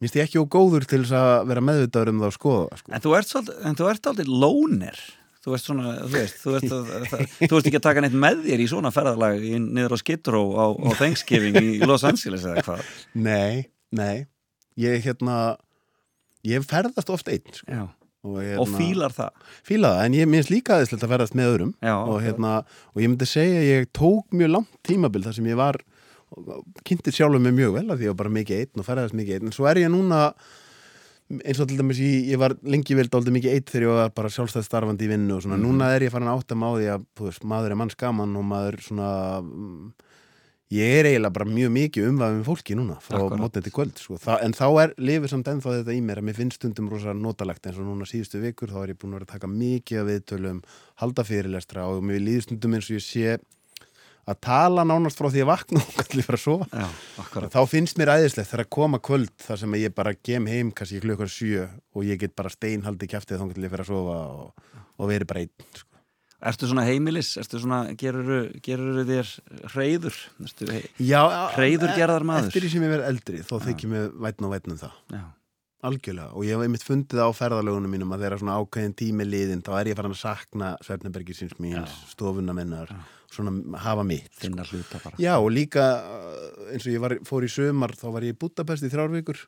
mér finnst ég ekki ógóður til þess að vera meðvitaður um það að skoða sko. En þú ert, svolítið, en þú ert aldrei lónir Þú veist svona, þú veist, þú veist, að, það, þú veist ekki að taka neitt með þér í svona ferðalag í, niður á Skidró á, á Thanksgiving í Los Angeles eða hvað? Nei, nei. Ég hérna ég ferðast oft einn sko. Og, og fílar það. Fíla það, en ég minnst líka aðeinslegt að ferðast með öðrum. Já, og, hérna, og ég myndi segja að ég tók mjög langt tímabil þar sem ég var kynnti sjálfur mig mjög vel að því ég var bara mikið einn og ferðast mikið einn. En svo er ég núna eins og til dæmis ég, ég var lengi vel dálítið mikið eitt þegar ég var bara sjálfstæð starfandi í vinnu og svona, núna er ég farin að átta á því að veist, maður er manns gaman og maður svona mm, ég er eiginlega bara mjög mikið umvæðum fólki núna frá mótnið til kvöld sko. Þa, en þá er lifið samt ennþá þetta í mér að mér finnst stundum rosa notalegt. Eins og núna síðustu vikur þá er ég búin að vera að taka mikið af viðtölum halda fyrirlestra og mér líður stundum eins og ég sé að tala nánast frá því að vakna og allir fyrir að sofa. Já, þá finnst mér æðislegt þegar að koma kvöld þar sem ég bara kem heim kannski klukkar sjö og ég get bara steinhaldi kæftið þá ég fyrir að sofa og, og veri bara einn sko. Ertu svona heimilis, ertu svona, gerur, þér hreyður hei, Já, Hreiður gerðar maður. Eftir því sem ég verð eldri þá þykir mér vætn og vætn um það. Já, Algjörlega. Og ég hef einmitt fundið á ferðalögunum mínum að þeirra svona ákveðin tími liðin þá er ég farin að sakna svefnabergisins míns, stofuna minnar svona hafa mitt finna hluta bara. Já og líka uh, eins og ég var, fór í sömar þá var ég í Budapest í þrjárvíkur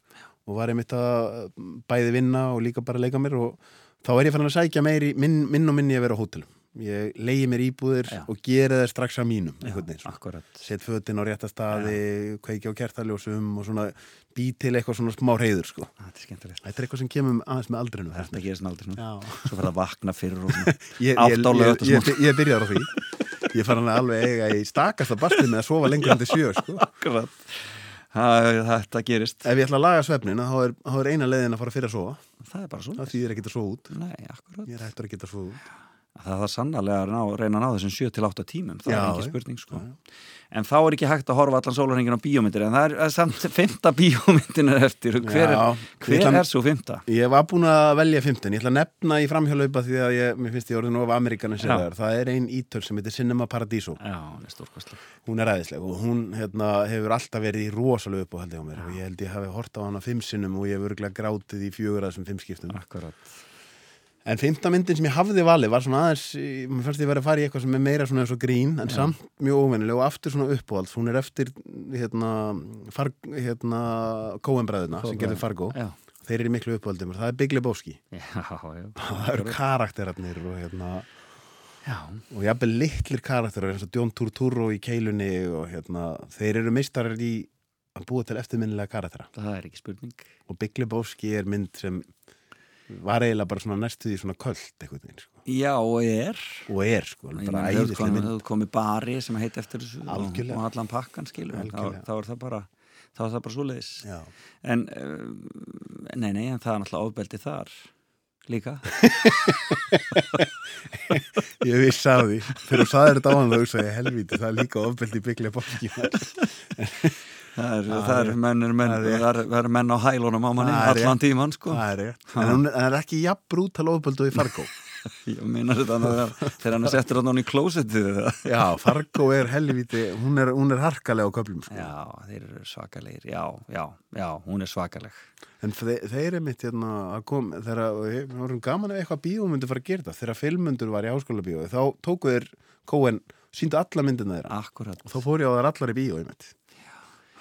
og var einmitt að uh, bæði vinna og líka bara leika mér og þá er ég farin að sækja meiri, minn, minn og minni að vera á hótelum. Ég leiði mér íbúðir Já. og gera það strax að mínum. Akkurat. Set fötin á rétta staði, kveiki á kertaljósum og svona bý til eitthvað svona smá reyður sko. Þetta er skemmtilegt. Þetta er eitthvað sem kemur aðeins með aldrinu Þetta gerist svona Já. Svo fyrir að vakna fyrir og svona Ég, ég, ég, ég, ég byrjar á því Ég fann hann alveg eiga í stakasta basti með að sofa lengur en til sjö sko. Akkurat. Þetta gerist. Ef ég ætla að laga svefnin þá er, þá er eina leiðin að fara fyrir að sofa. Það er bara svona Það þýðir ekki að sofa út. Nei, akkurat. Ég er hættur að geta sofa út Það þarf sannarlega að ná, reyna að ná þessum 7-8 tímum. Það Já, er ekki spurning sko. En þá er ekki hægt að horfa allan sólarhengin á bíómyndir En það er, er samt fymta bíómyndin er eftir. Hver, Já, er, hver ætla- er svo fymta? Ég var búin að velja 15 Ég ætla að nefna í framhjálaupa því að ég, mér finnst ég orðin of Amerikanin Já. Það er. Ein ítöl sem heitir Cinema Paradiso. Já, hún er er æðisleg og hún hérna, hefur alltaf verið í rosalega uppáhaldi á mér. Og ég held ég hafi hort á hana fimm sinnum og ég hef örgulega grátið í fjögur En fimmta myndin sem ég hafði valið var svona aðeins, mér fannst ég verið að fara í eitthvað sem er meira svona eins og grín, en samt mjög óvennileg og aftur svona uppáhalds. Hún er eftir hérna, hérna Coen-bræðina sem gerði Fargo. Já, Þeir eru miklu uppáhaldi mér. Það er Big Lebowski. já, já Það eru karakterarnir og hérna, Já, og jafnvel litlir karakterar eins og John Turturro í keilunni og hérna, þeir eru meistarar í að búa til eftirminnilega karaktera. það er ekki spurning Og Big Lebowski er mynd sem var eiginlega bara svona næstu því svona köld eitthvað veginn, sko. Já, og er. Og er sko, Ég bara æðislega komið, mynd. hefur komið bari sem heit eftir þessu og, og allan pakkan skilur þá, þá er það bara þá er það bara svoleiðis. Já. en uh, nei, nei, en það er náttúrulega ofbeldi þar líka. Ég viss að því, þegar þú saðir þetta á hann þá hugsa ég helvíti, það er líka ofbeldi bygglega bóki það er, það er, menn, menn, það er það það menn á hælunum á manni Það allan tíman sko. Það er en það er ekki jafn brútal ofbeldu í Fargo. Ég meina þetta þegar, þegar hann settur hann í klósettið eða? Já, Fargo er helvíti, hún er, hún er harkalega á köflum sko. já, þeir eru svakalegir. Já, já, já, hún er svakaleg. En þeir, þeir er mitt hérna að kom, þegar við vorum gaman ef eitthvað bíó myndi fara að gera þetta, þegar filmundur var í háskóla bíó, þá tóku þeir Coen, síndu alla myndina þeirra. Akkurat og þá fór ég á þær allar í bíó einmitt.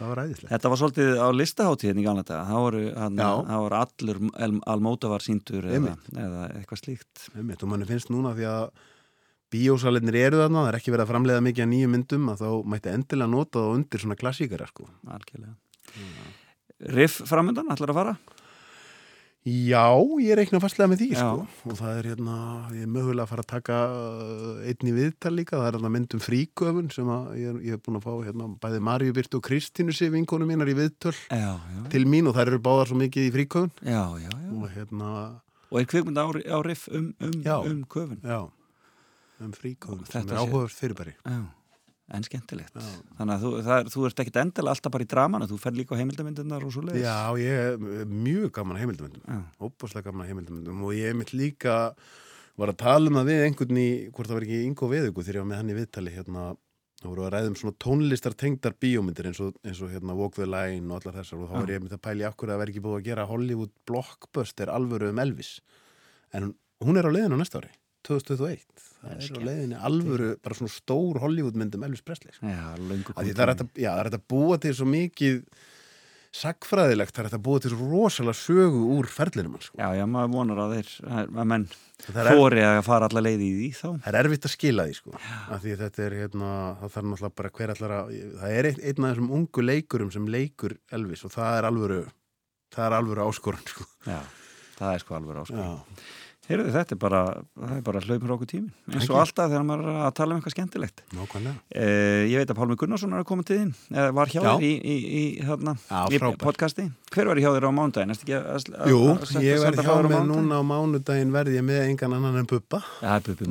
Það var ræðislega. Þetta var svolítið á listaháttíðin í gamla daga. Það voru, hann, það voru allur al- almótavar síndur eða, eða eitthvað slíkt. Einmitt, og manni finnst núna því að bíósalinir eru þarna, það er ekki verið að framleiða mikið að nýjum myndum að þá mætti endilega nota það undir svona klassíkara sko. Algjörlega. Riff framöndan, ætlar að fara? Já, ég reikna fastlega með því sko. og það er hérna, ég er mögulega að fara að taka uh, einn í viðtal líka, það er hérna myndum fríköfun sem ég, ég hef búin að fá hérna, bæði Maríu Byrtu og Kristínu sig vinkonu mínar í viðtöl Já, já. til mín og þær eru báðar svo mikið í fríköfun Já, já, já. og hérna og er kvikmynd á, á riff um, um, um köfun? Já, um fríkóðum sem er sé- áhugavert fyrirbæri. Já, en skemmtilegt. Þannig að þú, það er, þú ert ekkit endilega alltaf bara í dramana þú fer líka á heimildamyndirnar og svo leiðis Já, ég er mjög gaman að heimildamöndum Já. óbúslega gaman að heimildamöndum og ég mitt líka var að tala um það við einhvern í, hvort það var ekki Ingo Veðugu þegar ég var með hann í viðtali hérna, þá voru að ræðum svona tónlistar tengdar bíómyndir eins og, eins og hérna Walk the Line og allar þessar og þá var ég með það pæli akkur að vera ekki búið að gera Hollywood blockbuster alvöru um Elvis. En hún er á leiðinu næsta ári 2021, það er á leiðinu alvöru, bara svona stór Hollywood mynd um Elvis Presley sko. Já, það er hægt að, er að búa til svo mikið sagfræðilegt, það er hægt að búa til svo rosalega sögu úr ferlinum hans, sko. Já, já, maður vonar að þeir að menn þóri að fara alla leið í því þá það er erfitt að skila því sko. af því þetta er hérna, það þarf náttúrulega bara hver allar að, það er einn, af þessum ungu leikurum sem leikur Elvis og það er alvöru það er alvöru áskorun sko. Já, það er sko alveg áskur Já, Heyrðu, þetta er bara, er bara hlaupur okkur tímin eins og alltaf þegar maður er að tala um eitthvað skemmtilegt nákvæmlega eh, Ég veit að Pálmi Gunnarsson er að koma til þín eða var hjá Já. þér í, í, í, hérna, Já, í podcasti Hver var hjá þér á að- Jú, ég senda verð frá hjá mánudaginn? núna á mánudaginn verð ég með engan annan en Bubba Já, Bubbi.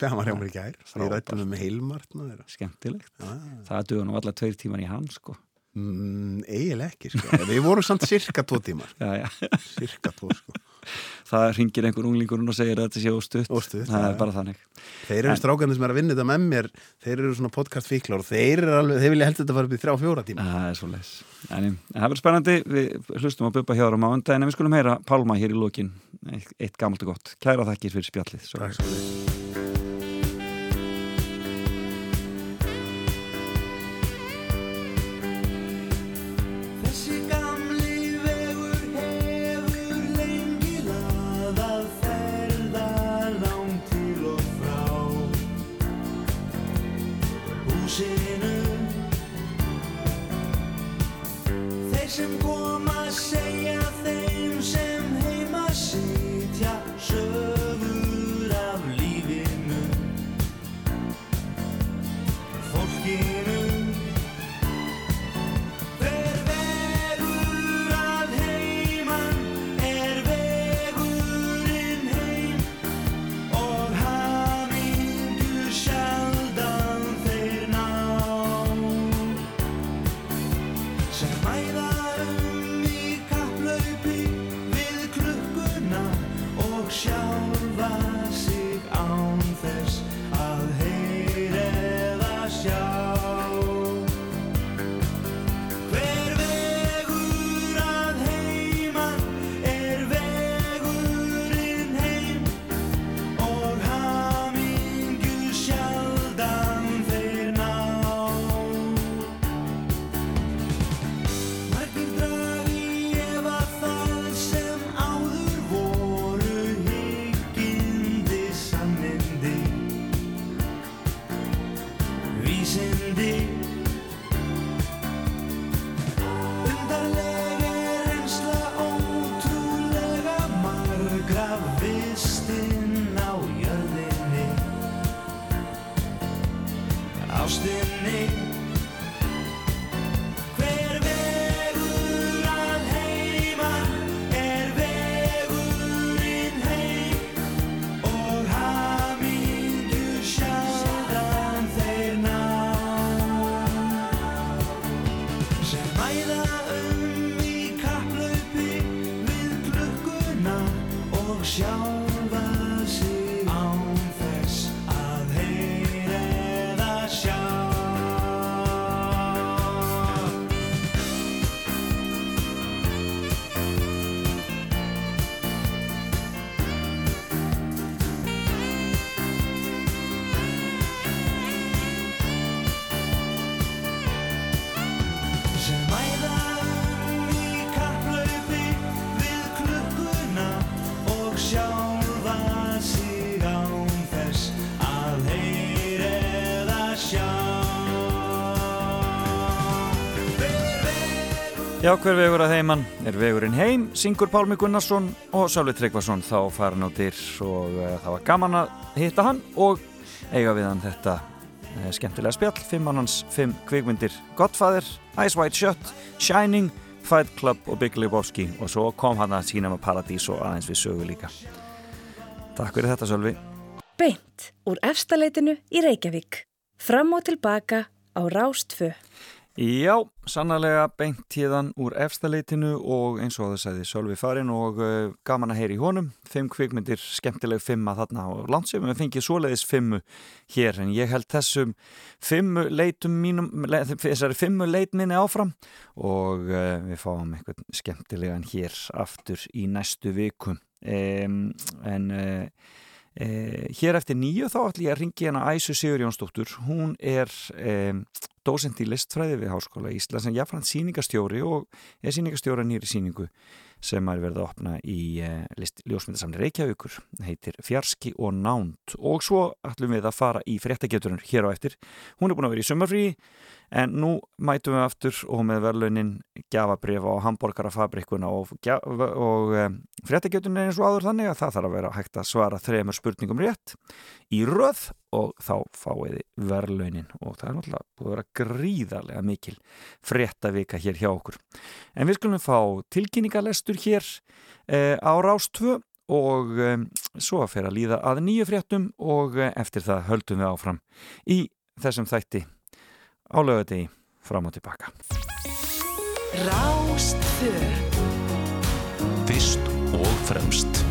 Það var hjá mér í gær Ég rætti með Heilmart. Skemmtilegt Já. Það duða nú alla tveir tímar í hans sko Mm, eiginlega ekki, sko. Við vorum samt cirka tvo tímar. Cirka tvo, sko. Það ringir einhver unglingurinn og segir að þetta sé óstutt. Óstutt, Það já, er bara þannig. Þeir eru strákarnir sem er að vinna þetta með mér, þeir eru svona podcast fíklar og þeir alveg, þeir vilja helst þetta fara upp í þrjá fjóra tíma. Það er svo leis En en það verður spennandi, við hlustum að bubba hjá þér á mándaginn en við skulum heyra Pálma hér í lokin. Eitt, eitt gamalt og gott. Kæra þakkir fyrir spjallið Já, hver vegur að heiman er vegurinn heim, syngur Pálmi Gunnarsson og Sáli Tryggvason þá farin á dyr. Og uh, það var gaman að hitta hann og eiga við hann þetta uh, skemmtilega spjall, fimm annans, fimm kvikmyndir. Godfather, Ice White Shut, Shining, Fight Club og Big Lebowski. Og svo kom hann að sína með Paradís og aðeins við sögu líka. Takk fyrir þetta Sölvi. Beint úr efstaleitinu í Reykjavík. Fram og tilbaka á Rástfö. Já, sannlega beint tíðan úr efstaleitinu og eins og það segði Sölvi farin og uh, gaman að heyri í honum. Fimm kvikmyndir, skemmtileg fimma þarna og langt sem við fengið svoleiðis fimmu hér en ég held þessum fimmu leitum mínum le, þessari fimmu leit minni áfram og uh, við fáum eitthvað skemmtilegan hér aftur í næstu viku. Um, en uh, Eh, hér eftir nýju þá ætlum ég að ringi hérna Æsu Sigur Jónsdóttur hún er eh, dósend í listfræði við Háskóla Íslands en jáfnframt síningastjóri og er síningastjóra nýri síningu sem er verið að opna í eh, ljósmyndasamni Reykjavíkur heitir Fjarski og Nánt og svo ætlum við að fara í fréttageturinn hér á eftir. Hún er búin að vera í sömmarfríi en nú mætum við aftur og með verðlaunin gafabrif á Hamburgerafabrikuna og, og um, fréttageturinn er eins og áður þannig að það þarf að vera hægt að svara þremur spurningum rétt í röð og þá fáiði verðlaunin. Og það er náttúrulega búið að vera gríðarlega mikil fréttavika hér hjá okkur. En við skulum fá tilkynningalestur hér eh, á Rástvö og um, svo að fyrir að líða að nýju fréttum og eftir það höldum við áfram í þessum þætti á lögadegi fram og tilbaka Rástfö. Fyrst og fremst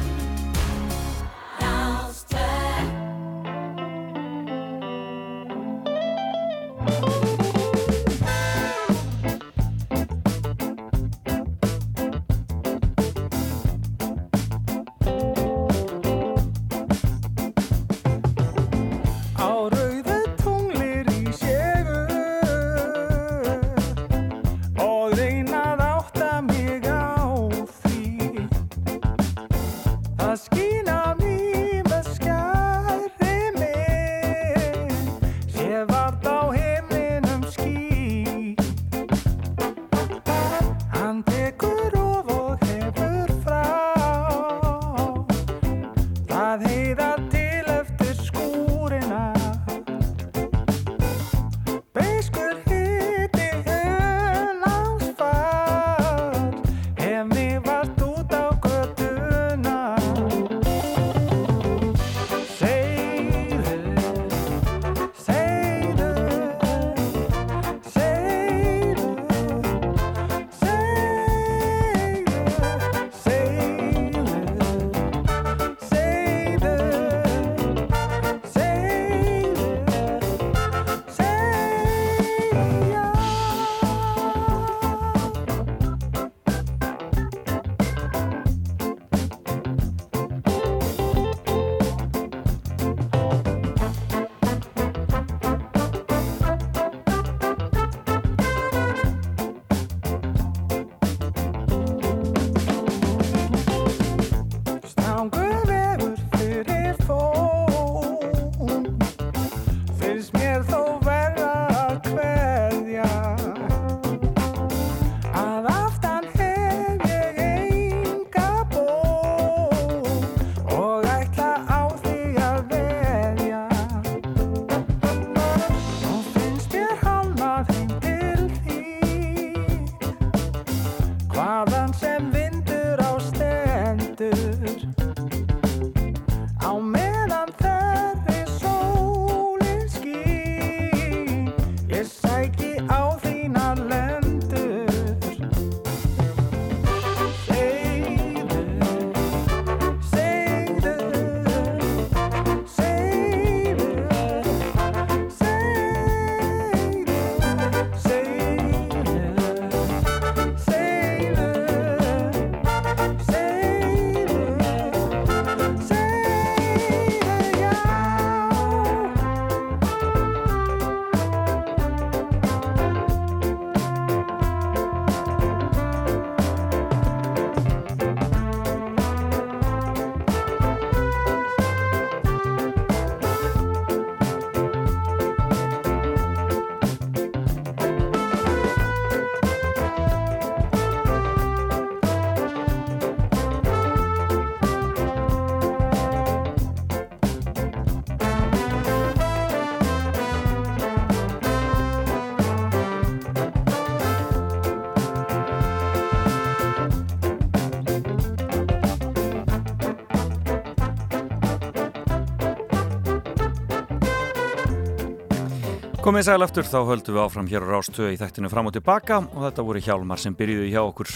Komið sæl aftur, þá höldum við áfram hér á Rástöðu í þættinu fram og tilbaka og þetta voru hjálmar sem byrjuði hjá okkur.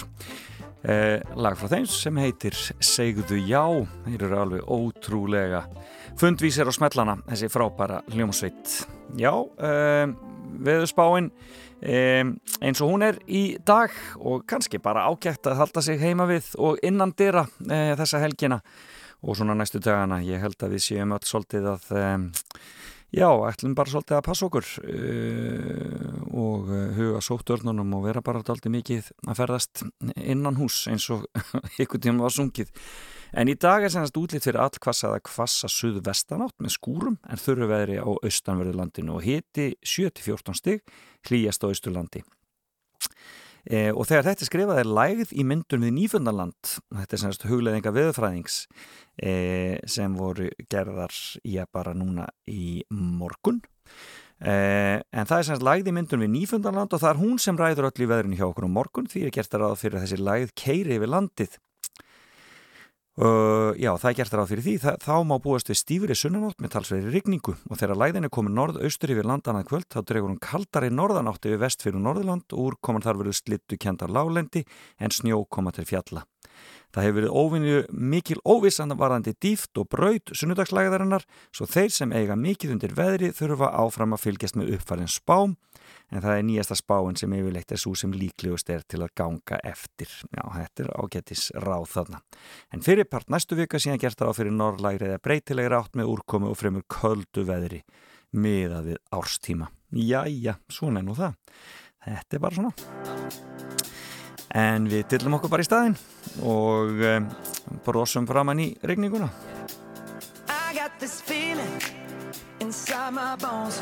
Eh, lag frá þeim sem heitir Segðu já, þeir eru alveg ótrúlega fundvísir á smellana, þessi frábæra hljómsveit. Já, eh, veðurspáin eh, eins og hún er í dag og kannski bara ágætt að halda sig heima við og innan dyrra eh, þessa helgina. Og svona næstu dagana, ég held að við séum öll svolítið að Já, ætlum bara svolítið að passa okkur uh, og uh, huga sóttörnunum og vera bara alltaf mikið að ferðast innan hús eins og ykkur tíma var sungið. En í dag er senast útlýtt fyrir allkvassaða kvassa suðvestanátt með skúrum en þurru veðri á austanverðu landinu og hiti 7-14 stig hlýjast á austurlandi. E, og þegar þetta skrifað er lægð í myndun við Nýfundarland þetta er semst hugleðinga viðfræðings e, sem voru gerðar í að bara núna í morgun. E, en það er semst lægð í myndun við Nýfundarland og það er hún sem ræður öll í veðrinu hjá okkur um morgun. Því er gert að ráða fyrir þessi lægð keiri yfir landið Uh, já, það er gert ráð fyrir því, Þa, þá má búast við stífri sunnanátt með talsverði rigningu. Og þegar læðin er komið norð-austur yfir landanað kvöld þá dregur hún kaldari norðanátt yfir vest fyrir Norðurland. Og úr koman þar verið slittu kendar lálendi en snjó koma til fjalla. Það hefur verið óvinni mikil óvissan varðandi dýft og braut sunnudagslæðarinnar svo þeir sem eiga mikið undir veðri þurfa áfram að fylgjast með uppfærin spám en það er nýjasta spáin sem yfirleitt er svo sem líklegust er til að ganga eftir. Já, þetta er ágættis ráð þarna. En fyrirpart næstu vika síðan gert það á fyrir norrlægri eða breytilegri átt með úrkomi og fremur köldu veðri miðað við árstíma. Jæja, svona er nú það. Þetta er bara svona. En við dillum okkur bara í staðin og um, brosum framann í regninguna. I got this feeling inside my bones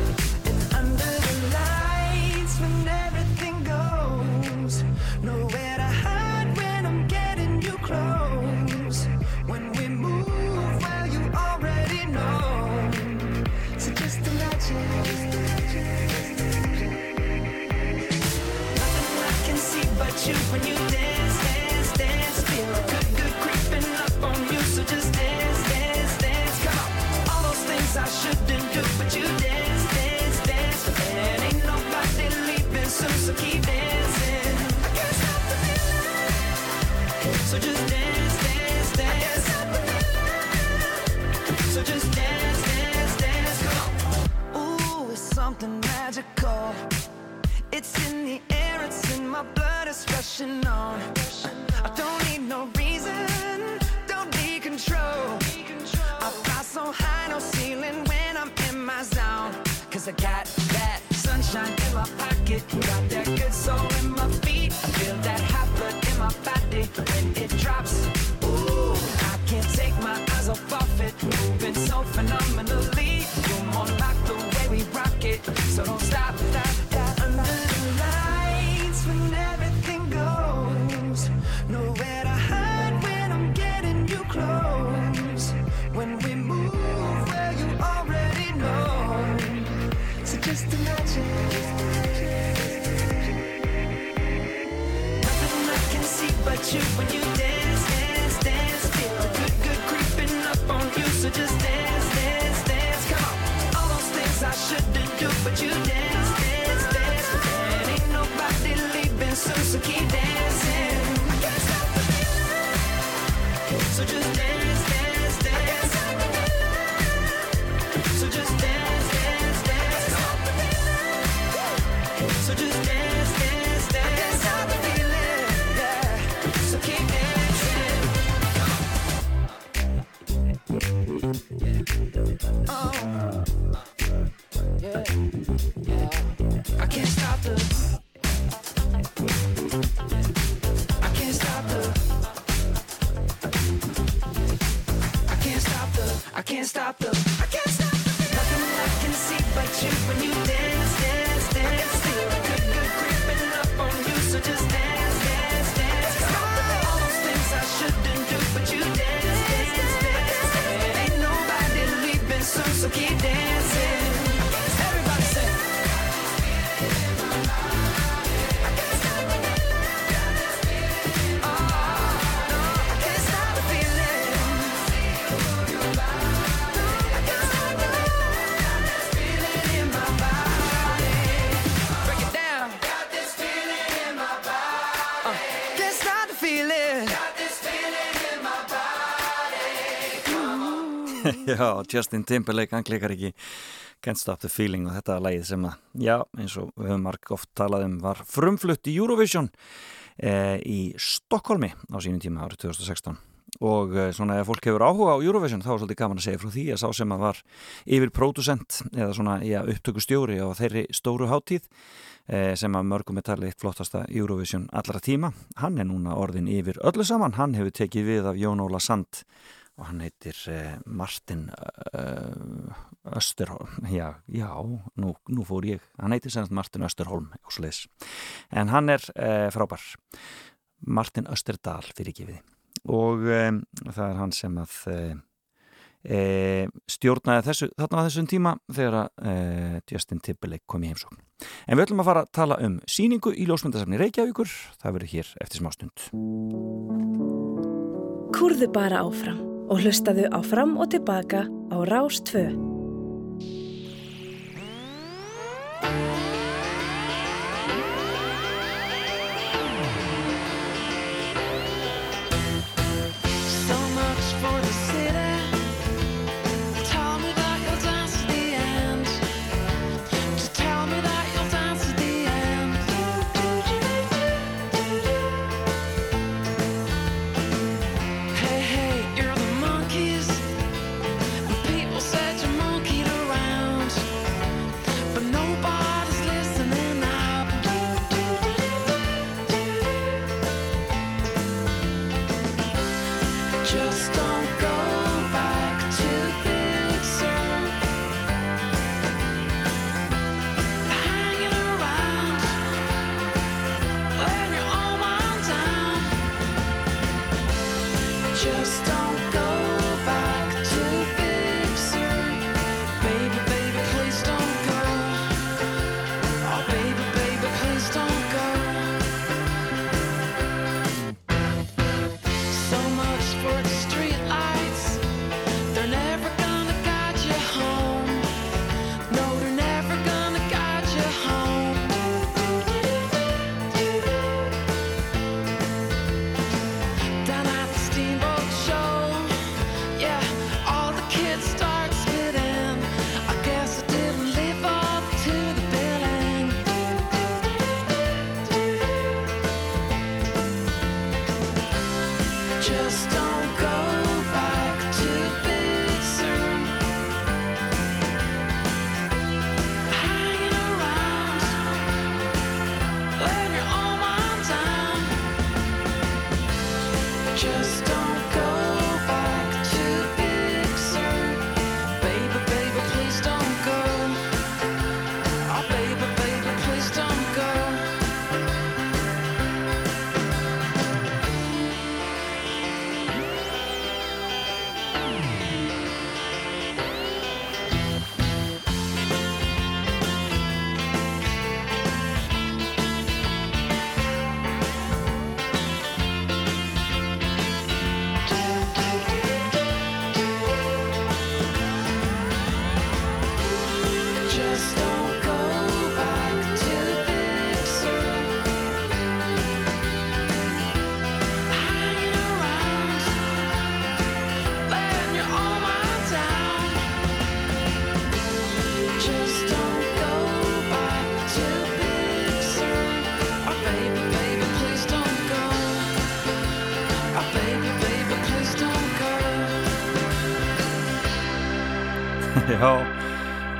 Cause I got that sunshine in my pocket, got that good soul in my feet. It drops. Ooh, I can't take my eyes off of it, moving so phenomenally. You're more like the way we rock it, so don't stop, stop, but you dance. Já, Justin Timberlake, hann klikar ekki. Can't Stop the Feeling og þetta er lagið sem að, já, eins og við höfum marg oft talað um, var frumflutt í Eurovision eh, í Stokkólmi á sínum tíma árið 2016 og eh, svona ef fólk hefur áhuga á Eurovision þá er svolítið gaman að segja frá því að sá sem að var yfir pródusent eða svona já, upptökustjóri á þeirri stóru hátíð eh, sem að mörgum er talið eitt flottasta Eurovision allra tíma hann er núna orðin yfir öllu saman. Hann hefur tekið við af Jón Óla Sand og hann heitir eh, Martin uh, Österholm. Já, já, nú, nú fór ég. Hann heitir semst Martin Österholm en hann er eh, frábær. Martin Österdal fyrir við og það er hann sem að uh, stjórnaði þessu, þarna á þessum tíma þegar uh, Justin Timberlake kom í heimsókn. En við ætlum að fara að tala um síningu í ljósmyndasafni Reykjavíkur. Það verður hér eftir smástund. Kúrðu bara áfram og hlustaðu á fram og tilbaka á Rás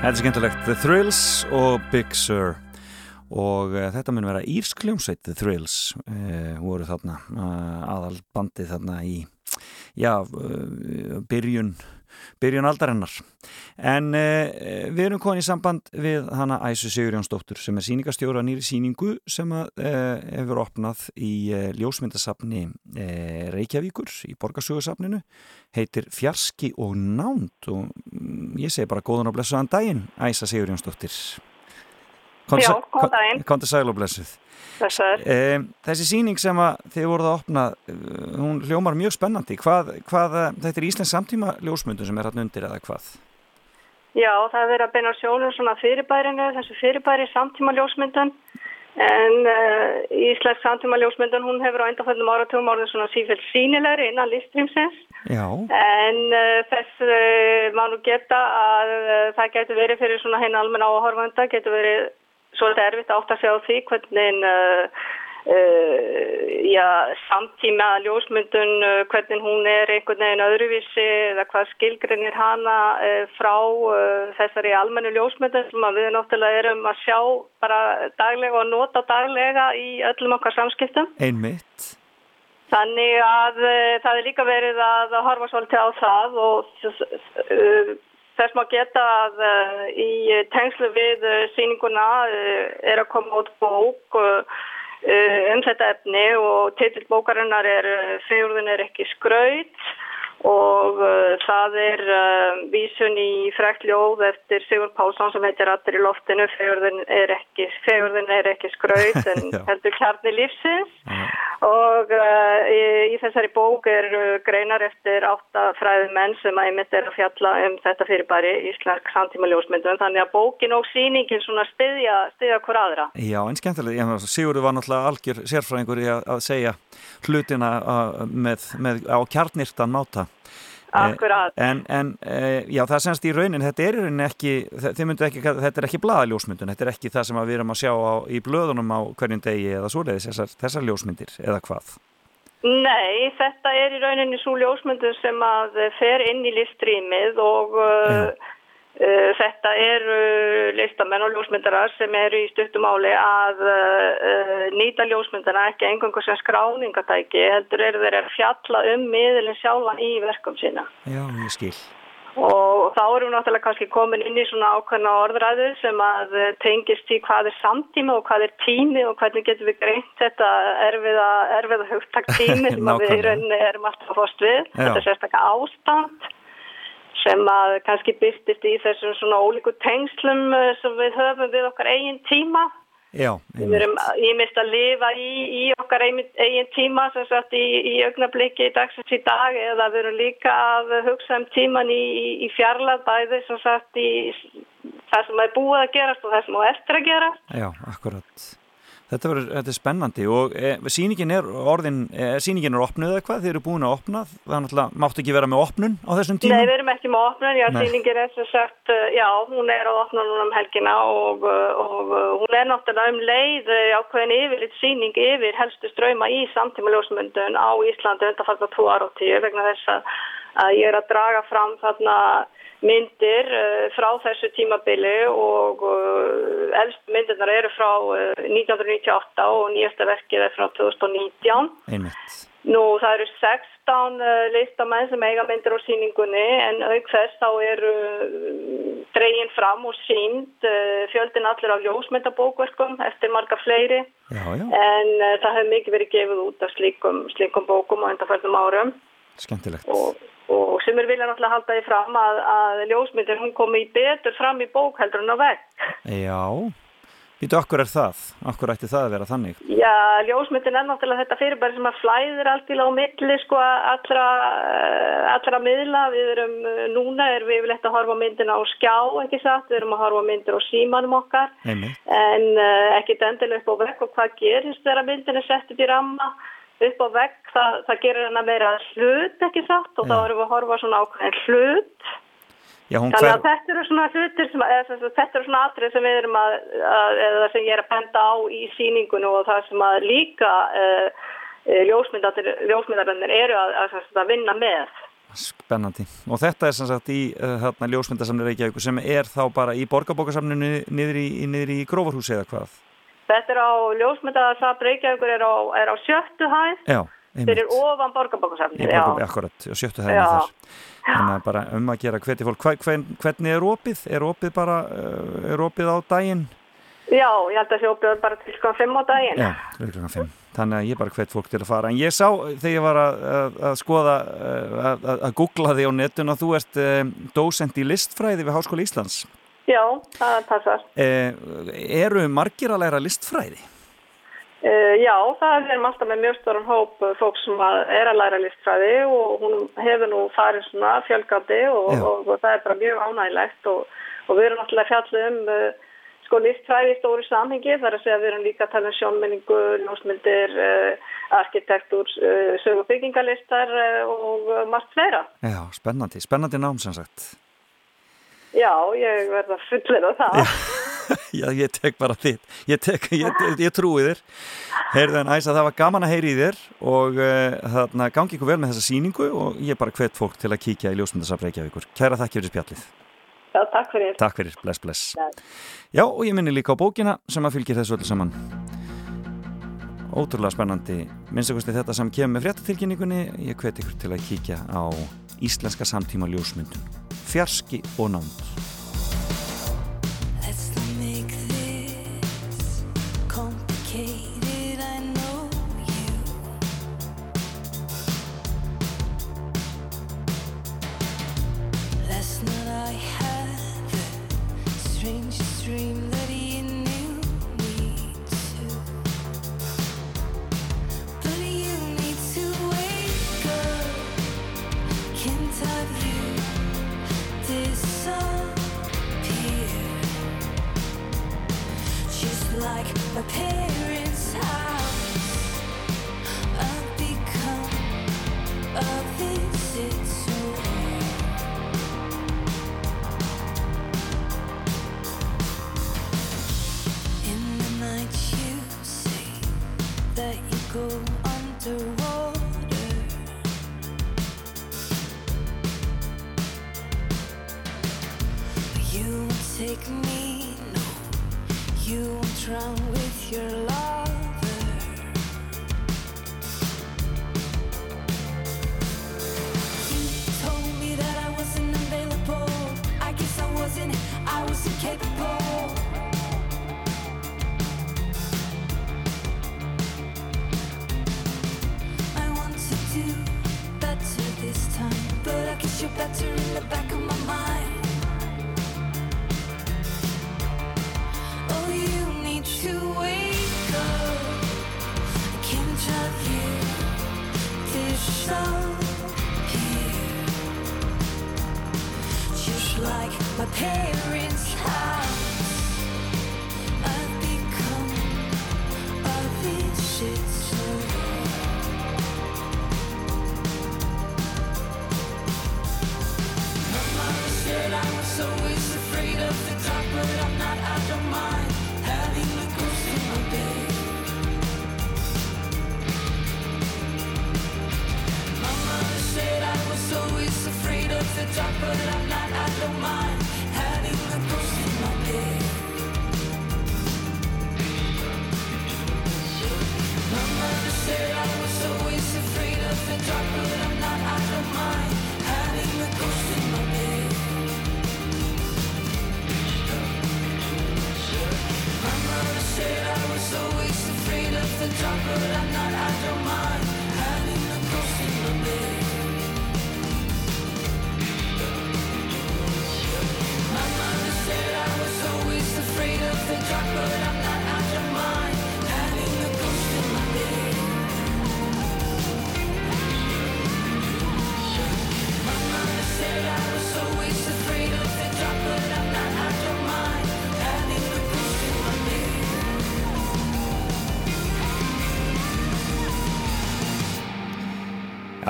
þetta er skemmtilegt. The Thrills og Big Sur. Og uh, þetta mun vera írsk hljómsveit The Thrills uh, voru þarna uh, aðal bandið þarna í já, byrjun byrjun aldarinnar. En uh, við erum konið í samband við hana Æsu Sigurjónsdóttur sem er síningastjóra nýri síningu sem að uh, hefur opnað í uh, ljósmyndasafni uh, Reykjavíkur í borgarsögursafninu heitir Fjarski og Nánd og mm, ég segi bara góðan og blessuðan daginn Æsa Sigurjónsdóttir Já, góðan daginn. Komdu sæl og blessuð Þessar. e, Þessi síning sem að þið voruð að opna eh, hún hljómar mjög spennandi hvað, hvað, eh, þetta er Íslands samtíma ljósmyndun sem er hann undir eða hvað Já, það er verið að beina sjónum svona fyrirbærinu, þessu fyrirbæri samtíma ljósmyndun En uh, Íslensk samtíma ljósmyndun, hún hefur á endaföldum áratugum orðin svona sífælt sínilegri innan listrímsins. Já, En uh, þess uh, má nú geta að það getur verið fyrir svona hinn almenna áhorfanda, getur verið svolítið erfitt að átta sig á því hvernig uh, uh, já, samtíma ljósmyndun, uh, hvernig hún er einhvern veginn öðruvísi eða hvað skilgrinir hana uh, frá uh, þessari almennu ljósmyndun sem að við náttúrulega erum að sjá bara daglega og nota daglega í öllum okkar samskiptum. einmitt. Þannig að uh, það er líka verið að horfa svolítið á það og þess má geta að uh, í tengslu við uh, sýninguna uh, er að koma út bók um þetta efni og titill bókarinnar er Fegurðin er ekki skraut og uh, það er uh, vísun í frekt ljóð eftir Sigur Pálsson sem heitir Allir í loftinu. Fegurðin er ekki, fegurðin er ekki skraut en heldur kjarni lífsins. Og uh, í, í þessari bók er uh, greinar eftir átta fræðumenn sem að einmitt er að fjalla um þetta fyrirbæri íslensk samtíma ljósmyndun þannig að bókin og sýningin svona styðja, styðja hver aðra. Já, en skemmtilega, Sigurður var náttúrulega algjör sérfræðingur í að, að segja hlutina að, með, með, á kjarnirtan máta. Akkurat. Eh, En, en eh, já, það semst í raunin, þetta er í raunin ekki, ekki, þetta er ekki blaðaljósmyndun, þetta er ekki það sem við erum að sjá á, í blöðunum á hverjum degi eða svoleiðis, þessar, þessar ljósmyndir, eða hvað? Nei, þetta er í rauninni svo ljósmyndun sem að fer inn í listrýmið og uh, þetta eru listamenn og ljósmyndarar sem eru í stuttumáli að uh, nýta ljósmyndana ekki engangu sem skráningatæki, heldur eru þeir að fjalla um miðlinn sjálfan í verkum sína. Já, ég skil. Og þá erum við náttúrulega kannski komin inn í svona ákveðna orðræðu sem að eh, tengist í hvað er samtíma og hvað er tími og hvernig getum við greint þetta erfiða, erfiða hugtak tími sem við erum alltaf að fóst við. Já. Þetta er sérstaklega ástand sem að kannski byrtist í þessum svona ólíku tengslum eh, sem við höfum við okkar eigin tíma. Já, Við erum ímist að lifa í, í okkar eigin, eigin tíma sem sagt í, í augnabliki dagsins í dag eða við erum líka að hugsa um tíman í, í, í fjarlag bæði sem sagt í það sem er búið að gerast og það sem er eftir að gerast. Já, akkurat. Þetta, verður, þetta er spennandi og e, sýningin er orðin, e, sýningin er opnuð eða hvað, þið eru búin að opna, er náttúrulega, máttu ekki vera með opnun á þessum tíma? Nei, við erum ekki með opnun, já, Nei. sýningin er sem sagt, uh, já, hún er að opna núna um helgina og, uh, og uh, hún er náttúrulega um leið ákveðin yfirleitt sýning yfir helstu ströyma í samtíma ljósmyndun á Íslandi undanfallna tvo ára og tíu vegna þess að, að ég er að draga fram þarna myndir uh, frá þessu tímabili og uh, elst myndirnar eru frá uh, 1998 og nýjasta verkið er frá 2019. Einmitt. Nú, það eru 16 uh, listamenn sem eiga myndir á síningunni en auk þess þá eru dregin fram og sínd fjöldin allir af ljósmyndabókverkum eftir marga fleiri Já, já, en það hefur mikið verið gefið út af slíkum, slíkum bókum á undanförnum árum skemmtilegt. og, og sem er vilja náttúrulega halda því fram að, að ljósmyndir hún komi betur fram í bók heldur en á vegg. Já, býtu, okkur er það? Okkur ætti það að vera þannig? Já, ljósmyndin er náttúrulega þetta fyrirbæri sem að flæðir allt í á milli sko allra, eh, allra miðla. Við erum, eh, núna erum við yfirleitt að horfa á myndina á skjá, ekki satt, við erum að horfa myndir á símanum okkar. Einmitt. En uh, ekkit endilega upp á vegg og hvað gerist þegar myndin er sett upp í ramma upp á vegg, það, það gerir hana meira hlut, ekki satt, og þá Já. erum við að horfa á svona ákveðin hlut. Já, Þannig hver... að þetta eru svona hlutir sem, eða, þetta eru svona atrið sem við erum að, að eða sem ég er að benda á í síningunum og það sem að líka uh, ljósmyndarinn eru að, að, að, að vinna með. Spennandi. Og þetta er sem sagt í uh, þarna ljósmyndasamni Reykjavíkur sem er þá bara í borgarbókasamninu niður í, í, í grófarhúsi eða hvað? Þetta er á ljósmyndarsafn Reykjavíkur er á, er á sjöttu hæð Já, fyrir einmitt. ofan borgarbókasamni, akkurat, og sjöttu hæðinu Já. þar. Þannig að bara um að gera hveti fólk. Hva, hvern, hvernig er opið? Er opið bara, uh, er opið á daginn? Já, ég held að sjópjóður bara til sko 5 á daginn. Já, til klukkan 5. Þannig að ég bara hvet fólk til að fara. En ég sá þegar ég var að, að, að skoða, uh, að, að, googla því á netun að þú ert um, dósend í listfræði við Háskóli Íslands. Já, það passar. Eh, eru margir að læra listfræði? Eh, já, það er alltaf með mjög stórum hóp fólk sem er að læra listfræði og hún hefur nú farið svona fjölgandi og, og, og það er bara mjög ánægilegt og, og við erum alltaf fjallið um uh, sko listfræði í stóri samhengi þar að segja að við erum líka að tala um sjónmenningu, ljósmyndir, uh, arkitektur, eh, uh, sögubyggingarlistar og margt fleira. Já, spennandi, spennandi nám sem sagt. Já, ég verða fullir af það. Já, já, ég tek bara þitt. Ég, tek, ég, ég, ég trúi þér. Herðan æsa, það var gaman að heyri í þér og uh, þarna gangi ykkur vel með þessa síningu og ég bara hvet fólk til að kíkja í ljósmyndasafrækja ykkur. Kæra þakki fyrir spjallið. Já, takk fyrir. Takk fyrir, bless, bless. Bless. Já, og ég minni líka á bókina sem að fylgir þessu öllu saman ótrúlega spennandi. Minnstakosti þetta sem kemur með fréttatilkynningunni. Ég hveti ykkur til að kíkja á íslenska samtíma ljósmyndun fjarski og námt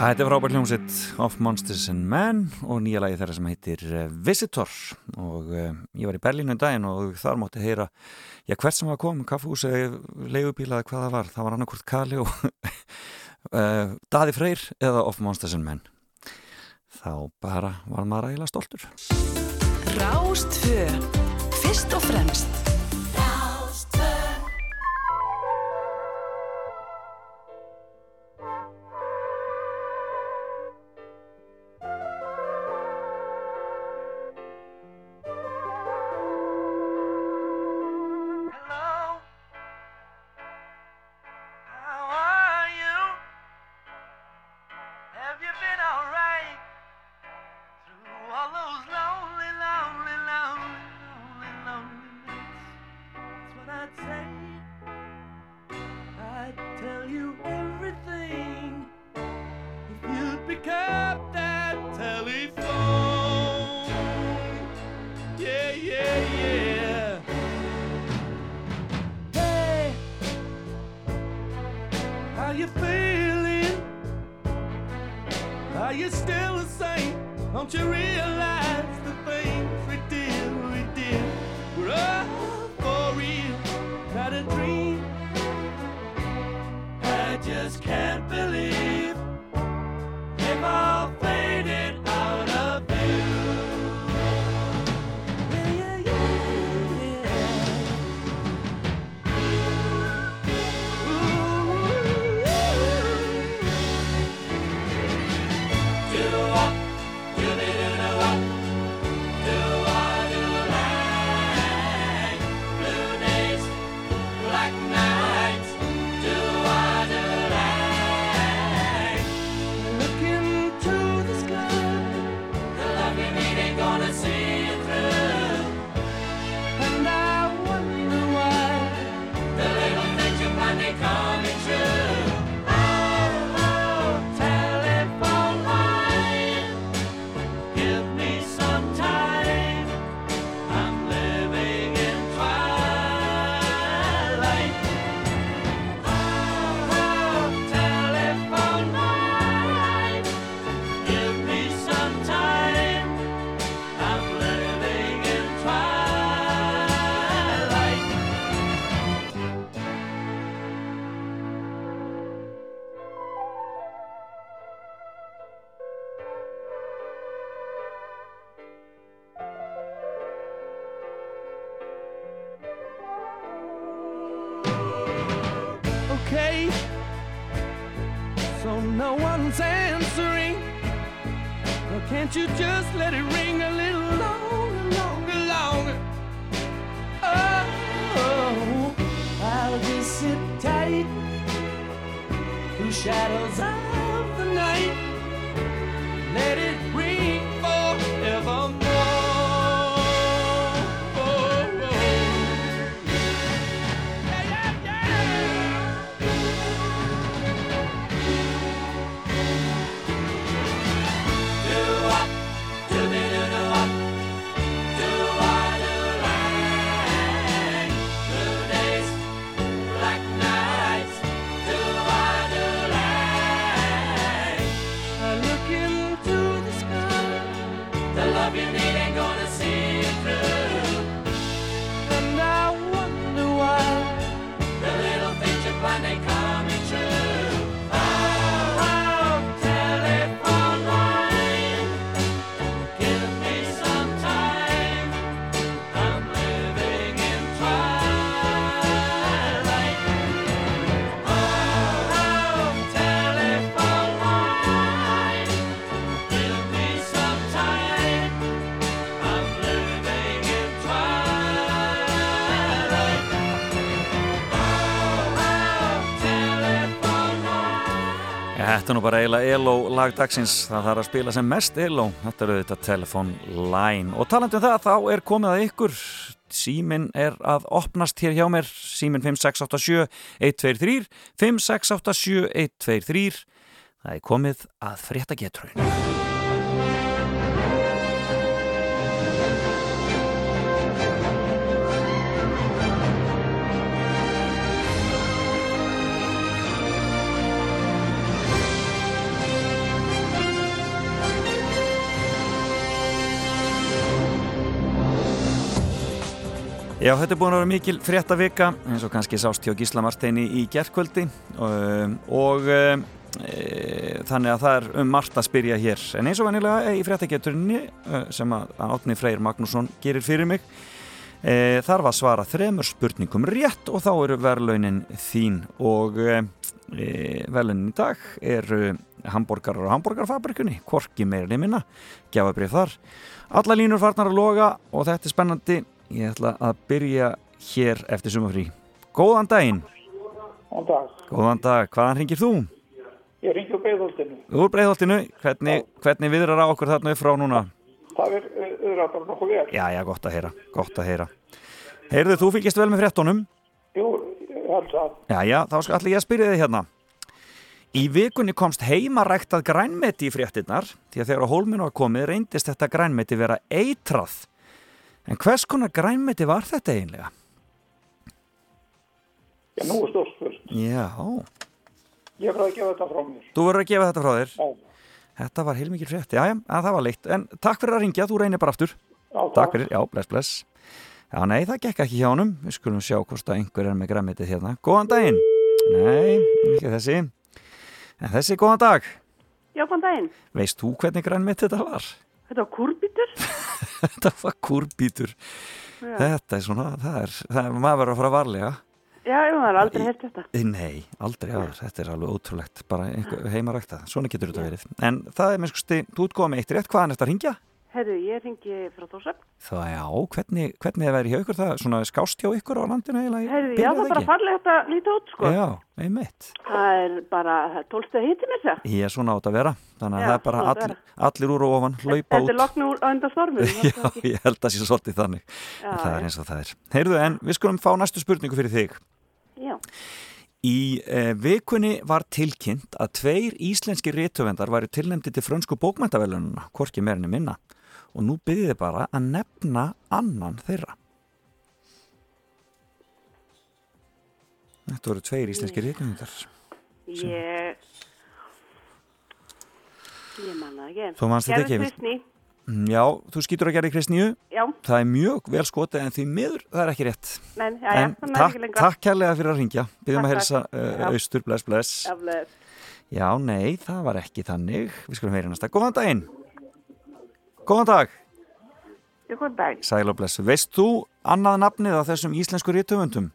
Þetta er frábært hljómsitt Of Monsters and Men og nýja lagi þeirra sem heitir eh, Visitor. Og uh, ég var í Berlínu um en daginn og þar mátti heyra já hvert sem var kom, kaffús eða eh, leigubíla eða hvað það var, það var annarkort Kali og uh, Daði Freyr eða Of Monsters and Men. Þá bara var maður eiginlega stoltur. Rástfjö Fyrst og fremst. Þetta er nú bara eiginlega ELO lagdagsins, það þarf að spila sem mest ELO, þetta er auðvitað Telephone Line. Og talandi um það, þá er komið að ykkur, símin er að opnast hér hjá mér, símin 5687 123, 5687 123, það er komið að frétta getrun. Já, þetta er búin að vera mikil frétta vika eins og kannski sást hjá Gísla Marteini í gerðkvöldi og, og e, þannig að það er um margt að spyrja hér. En eins og venilega í fréttageturinni sem að Átni Freyr Magnússon gerir fyrir mig e, þarf að svara þremur spurningum rétt og þá eru verðlaunin þín. Og e, verðlaunin í dag eru hambúrgarar og hambúrgarfabrikunni Korki meirinn í minna, gjafabrið þar. Alla línur farnar að loga og þetta er spennandi Ég ætla að byrja hér eftir sumafrí. Góðan daginn. Góðan dag. Góðan dag. Hvaðan ringir þú? Ég ringi úr Breiðholtinu. Úr Breiðholtinu. Hvernig, hvernig viðrar á okkur þarna upp frá núna? Það er auðvitað bara nokkuð vel. Já, já, gott að heyra. Gott að heyra. Heyrðu, þú fylgist vel með fréttonum? Jú, held að. Já, já, þá allir ég að spyrja þig hérna. Í vikunni komst heimaræktað grænmeti í fréttinnar því að þegar á hólminu var komið reyndist þetta grænmeti vera eitrað. En hvers konar grænmeti var þetta eiginlega? Já, nú er stórt fyrst. Já, Ég verði að gefa þetta frá mér. þú verður að gefa þetta frá þér. Já. Þetta var heilmikið frétt, já, já, að það var leitt En takk fyrir að ringja, þú reynir bara aftur Já, Takk fyrir, já, bless, bless Já, nei, það gekk ekki hjá honum Við skulum sjá hvort að einhver er með græmitið hérna Góðan daginn Nei, ekki þessi En þessi, góðan dag Já, góðan daginn. Veist þú hvernig grænmitt þetta var? Þetta var kúrbítur. þetta var kúrbítur Já. Þetta er svona, það er, það er maður verður að fara varlega Já, ég var aldrei hert þetta. Nei, aldrei aður, þetta er alveg ótrúlegt bara heimarækta, svona getur þetta verið en það er með skusti, þú ert góða með eitt rétt hvaðan er þetta að ringja? Herru, ég ringi frá Þórsöfn. Það já, hvernig, hvernig er verið hjá ykkur það, svona skást hjá ykkur á landinu í Herru, já, það er eða bara farlegt að líta út, sko. Já, einmitt Það er bara tólstu hitti með þess Ég er svona átt að vera, þannig að Já, það er bara að all, allir úr og ofan, hlaupa Þetta er út lokn úr undan stormum. Já, ég held að sé svolítið þannig Já, það er eins og það er Heyrðu, en við skulum fá næstu spurningu fyrir þig Já. Í eh, vikunni var tilkynnt að tveir íslenski réttöfendar væri tilnefndi til frönsku bókmæntavelununa, hvorki meirinni minna. Og nú byrðið þið bara að nefna annan þeirra. Þetta voru tveir íslenski réttöfendar. Ég... Ég manna ekki. Þú manst þetta ekki. Mm, Já, þú skýtur að gera í Kristníu. Já. Það er mjög vel skotið en því miður það er ekki rétt. Nei, já, já, en það takk, takk kærlega fyrir að ringja. Byrðum að helsa uh, Já. austur, bless, bless. Já, bless. Já, nei, það var ekki þannig. Við skulum heyra næsta. Góðan daginn. Góðan dag. Góðan dag. Sæl og blessu. Veist þú annað nafnið á þessum íslensku rítöfundum?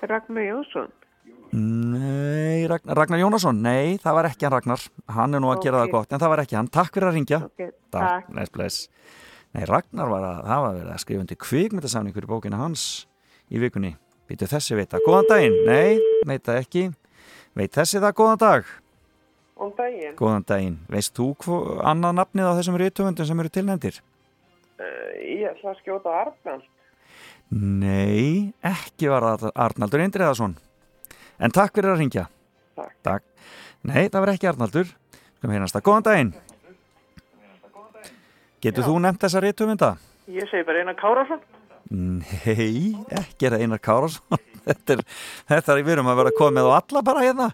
Ragnar Jónsson. Nei, Ragnar, Ragnar Jónasson. Nei, það var ekki hann Ragnar. Hann er nú að gera það gott, en það var ekki hann. Takk fyrir að ringja. Ok, takk. Bless, bless. Nei, Ragnar var að, það var verið að skrifa undir kvikmyndasamning fyrir bókina hans í vikunni. Býtu þessi vita. Góðan daginn. Nei, veit það ekki. Veit þessi það, góðan dag. Góðan daginn. Góðan daginn. Veist þú hvo, annað nafnið á þessum rítöfundum sem eru tilnefndir? Uh, ég ætla að skjóta Arnald. Nei, ekki var það Arnaldur Indriðarsson. En takk fyrir að ringja. Takk. Nei, það var ekki Arnaldur. Skum hérna stað. Góðan daginn. Getur þú nefnt þessa rítumynda? Ég segi bara Einar Kárásson. Nei, ekki er það Einar Kárasson. þetta er, þetta er, við erum að vera komið á alla bara hérna.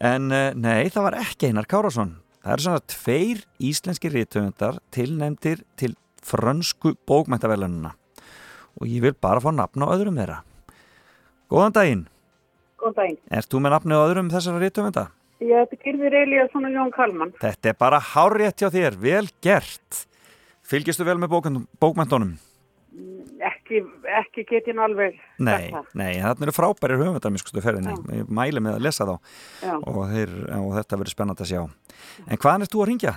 En eh, nei, það var ekki Einar Kárasson. Það eru svona tveir íslenski rítumyndar tilnefndir til frönsku bókmæntavelununa. Og ég vil bara fá nafn á öðrum þeirra. Góðan daginn. Góðan daginn. Ert þú með nafni á öðrum þessara rítumynda? Ég heiti Gyrðir Elíasson og Jón Kalman. Þetta er bara hárétt hjá þér, vel gert. Fylgistu vel með bókmyndunum? Ekki, ekki get ég nú alveg Nei, nei, þarna eru frábæri höfundar mér skustu ferðinni, ég mæli með að lesa þá og, þeir, og þetta verður spennandi að sjá. En hvaðan ert þú að ringja?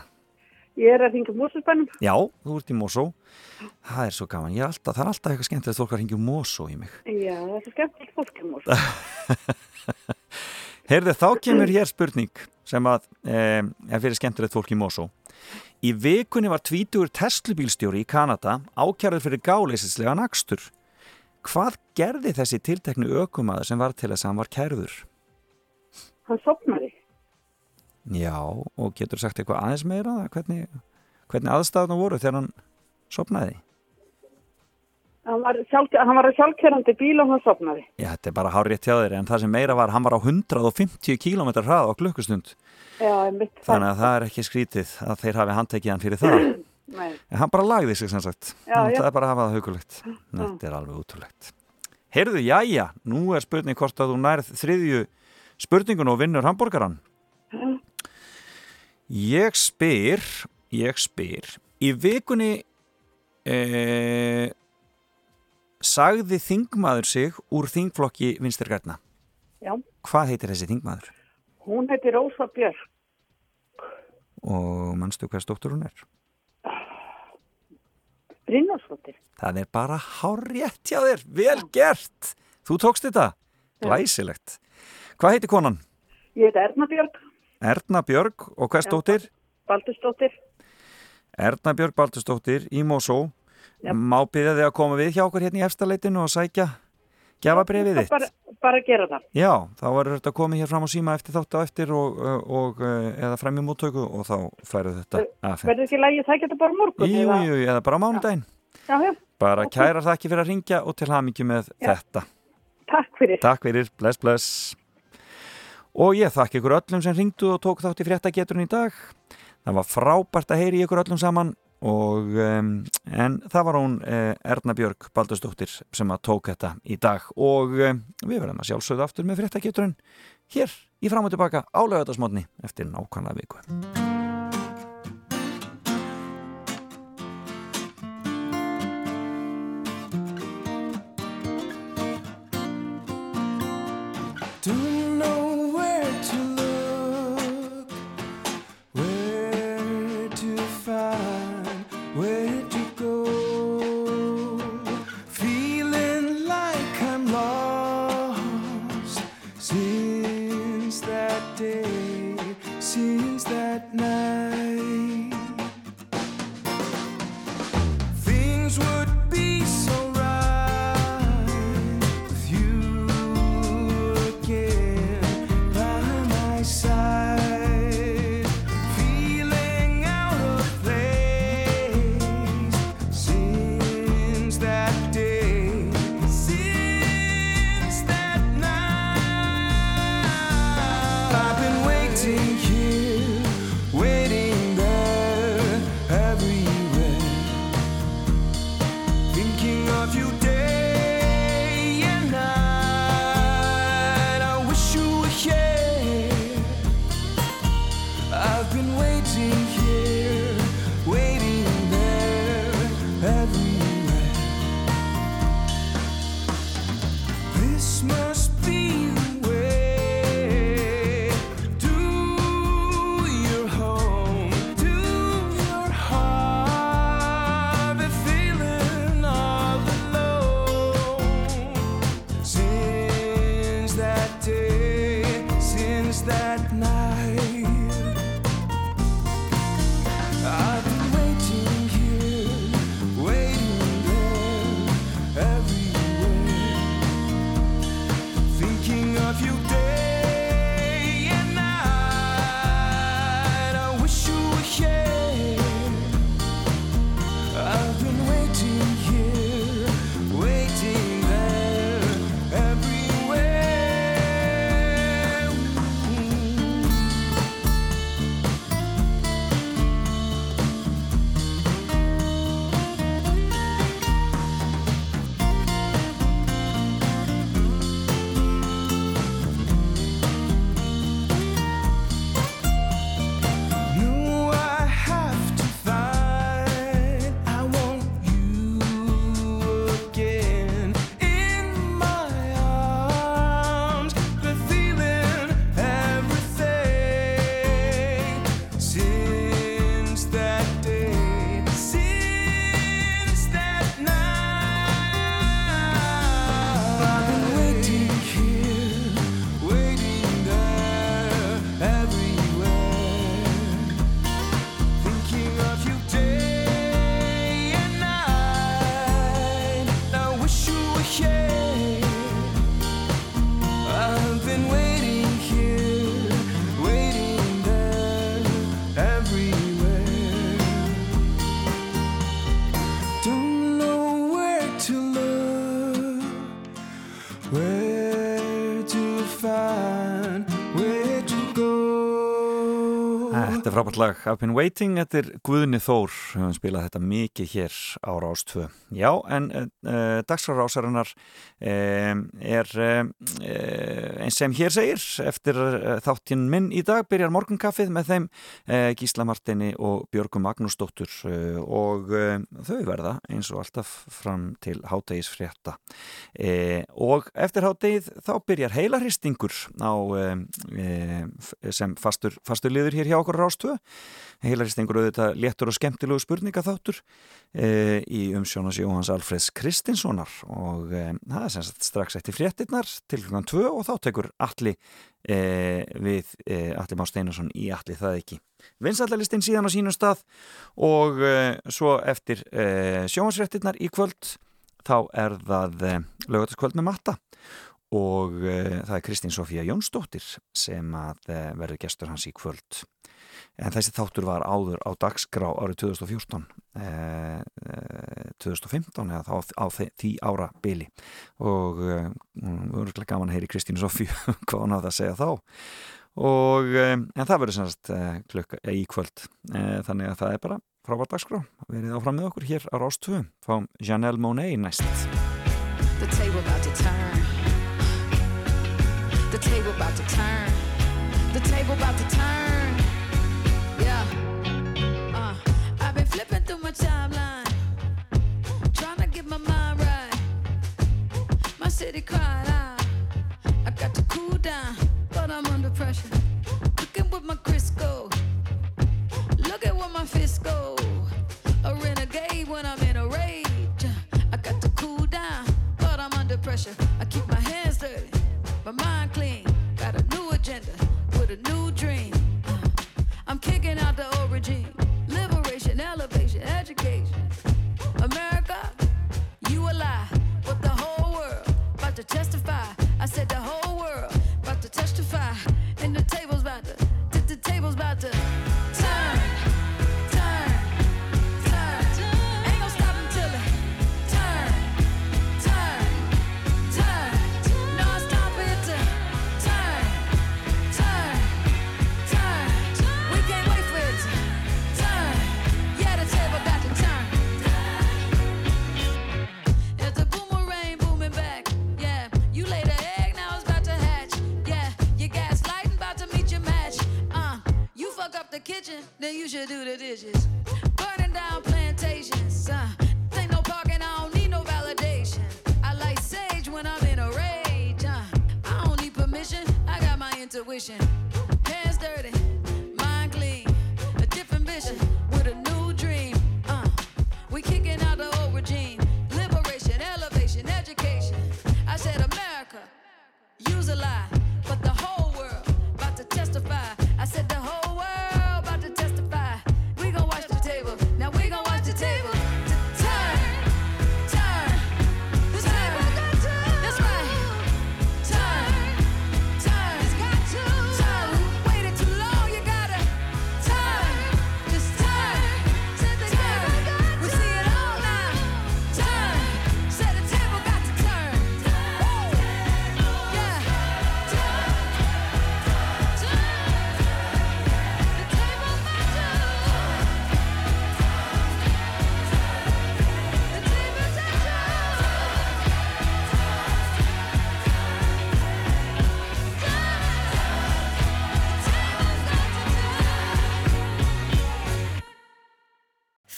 Ég er að ringja músispænum. Já, þú ert í Mosó. Það er svo gaman, ég er alltaf, það er alltaf eitthvað fólk að ringja um Mosó í mig. Já, það er svo skemmtilegt fólk í mús. Heyrðu, þá kemur hér spurning sem að e, er fyrir skemmtilegt fólk í Mosó. Í vikunni var tvítugur Teslubílstjóri í Kanada ákjærður fyrir gáleisislega nakstur. Hvað gerði þessi tilteknu ökumaður sem var til þess að hann var kærður? Hann sopnaði. Já, og getur sagt eitthvað aðeins meira? Hvernig, hvernig aðstæðuna voru þegar hann sopnaði? Hann var, sjálf, hann var að sjálfkerrandi bíl og hann sopnaði. Já, þetta er bara hárétt hjá þeir en það sem meira var, hann var á 150 km hrað á klukkustund. Já, Þannig að það er ekki skrítið að þeir hafi handtekið hann fyrir það. Nei. En hann bara lagði sig sem sagt. Já, Hann já. ætlaði bara að hafa það hugulegt. Þetta er alveg útrúlegt. Heyrðu, jæja, nú er spurning hvort að þú nærð þriðju spurningun og vinnur hambúrgaran. Ég spyr, ég spyr, í vikunni e, sagði þingmaður sig úr þingflokki vinstirgrætna. Já. Hvað heitir þessi þingmaður? Hún heiti Rósa Björk. Og mannstu hvað stóttur hún er? Brynjarsdóttir. Það er bara hárétt hjá þér, vel gert. Þú tókst þetta, glæsilegt. Hvað heiti konan? Ég heiti Erna Björk. Erna Björg og hvað stóttir? Baldursdóttir. Erna Björg Baldursdóttir í Mosó. Já. Má byrja þig að koma við hjá okkur hérna í efstaleitinu og sækja gefabrefið þitt. Bara, bara gera það. Já, þá verður þetta komið hér fram á síma eftir þátt á eftir og, og, eða fram í múttöku og þá færðu þetta afhengt. Verður ekki lægi það geta bara morgun? Jú, jú, eða bara mánudaginn. Já, já. Bara kæra þakki fyrir að ringja og til hamingju með þetta. Takk fyrir. Takk fyrir, bless, bless. Og ég þakki ykkur öllum sem ringdu og tók þátt í fréttageturinn í dag. það var frábært að heyri ykkur öllum saman og um, en það var hún uh, Erna Björg Baldursdóttir sem að tók þetta í dag. Og um, við verðum að sjálfsögðu aftur með fréttageturinn hér í fram og tilbaka á lögatarsmotni eftir nákvæmlega viku frábært lag, I've been waiting Þetta er Guðni Þór, við höfum spilað þetta mikið hér á Rástvö Já, en uh, dagsrárásarinnar um, er um, eins sem hér segir. Eftir þáttinn minn í dag byrjar morgunkaffið með þeim Gísla Martini og Björgum Magnúsdóttur og þau verða eins og alltaf fram til hátægis frétta. Og eftir hátægið þá byrjar heilarhistingur á sem fastur, fastur liður hér hjá okkur á Rástvö heilaristingur auðvitað léttur og skemmtilegu spurninga þáttur e, í umsjónas Jóhans Alfreds Kristinssonar. Og e, það er sem sagt strax eftir fréttinnar til klukkan 2 og þá tekur allir e, við e, Alli Má Steinarsson í allir það ekki. Vinsallalistin síðan á sínum stað og svo eftir sjóhansfréttinnar í kvöld þá er það lögataskvöld með matta. Og það er Kristín Sofía Jónsdóttir sem að verður gestur hans í kvöld En þessi þáttur var áður á dagskrá árið 2014, eh, eh 2015 eða þá á því ára byli og eh, mm, umröðlega gaman að heyri Kristínu Sofíu hvað hún hafði að segja þá. Og eh, en það verður semst eh, klukka eh, í kvöld. Þannig að það er bara frábært dagskrá. Verið áfram með okkur hér á Rástöfu fá Janelle Monet næst. The table about to turn. The table about to turn. The table about to turn.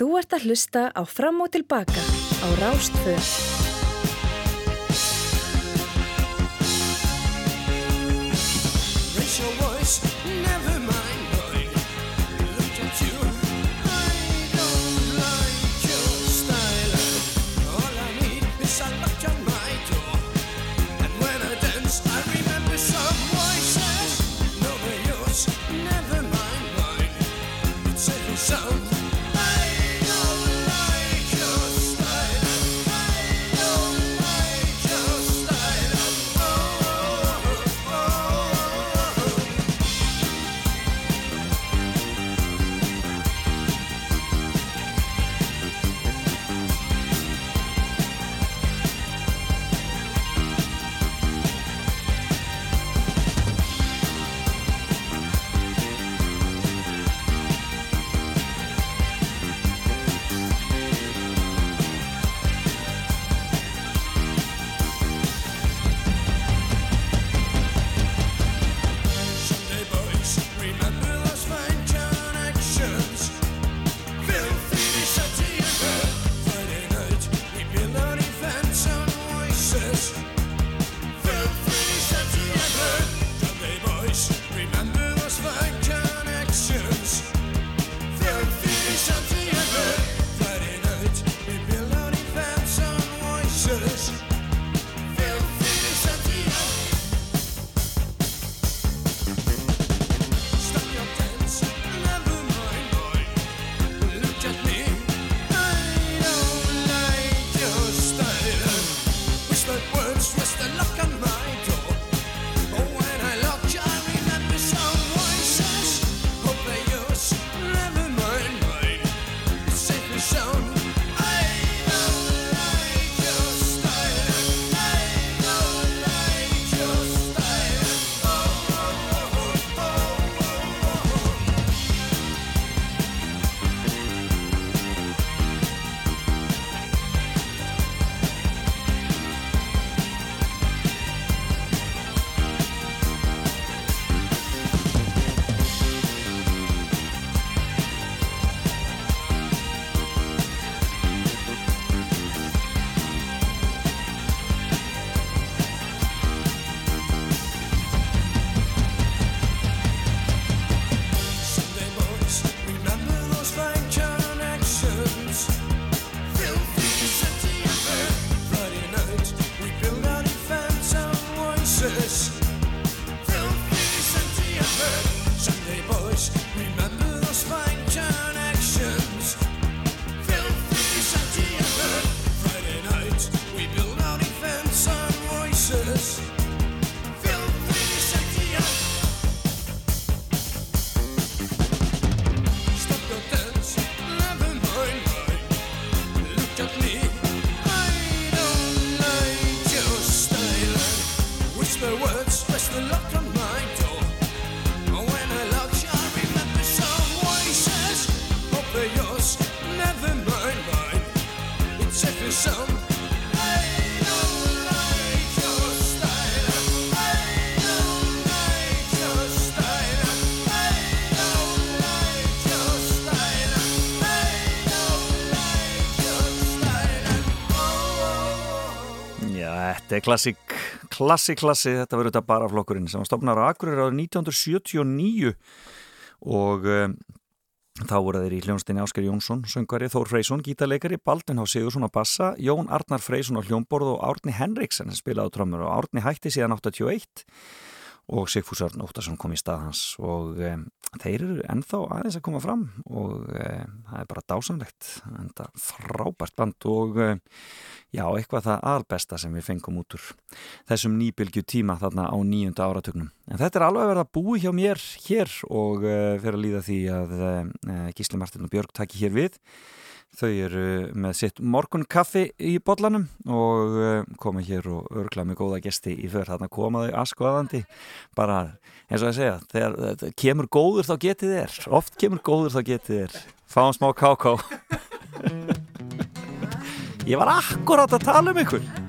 Þú ert að hlusta á Fram og Tilbaka á Rástföð. Þetta er klassik, klassik, klassi, þetta verður þetta bara flokkurinn sem stopnar á Akureyri árið 1979 og um, þá voru þeir í hljónstinni Ásker Jónsson, söngari Þór Freysson, gítarleikari, Baldun H. Sigursson á bassa, Jón Arnar Freysson á hljómborð og Árni Henriksen spilaði á trömmur og Árni hætti síðan 81 og Sigfús Örn Óttarsson kom í stað hans og um, þeir eru ennþá aðeins að koma fram og um, það er bara dásanlegt þetta frábært band og um, já, eitthvað það albesta sem við fengum út úr þessum nýbylgju tíma þarna á nýjunda áratugnum. En þetta er alveg verið að búi hjá mér hér og fyrir að líða því að Gísli Martin og Björg taki hér við Þau eru með sitt morgunkaffi í bollanum og uh, koma hér og örgla með góða gesti í för. Þarna koma þau askoðandi. Bara eins og að segja, þegar þetta kemur góður þá getið þér. Oft kemur góður þá getið þér. Fáum smá káká. Ég var akkurát að tala um ykkur.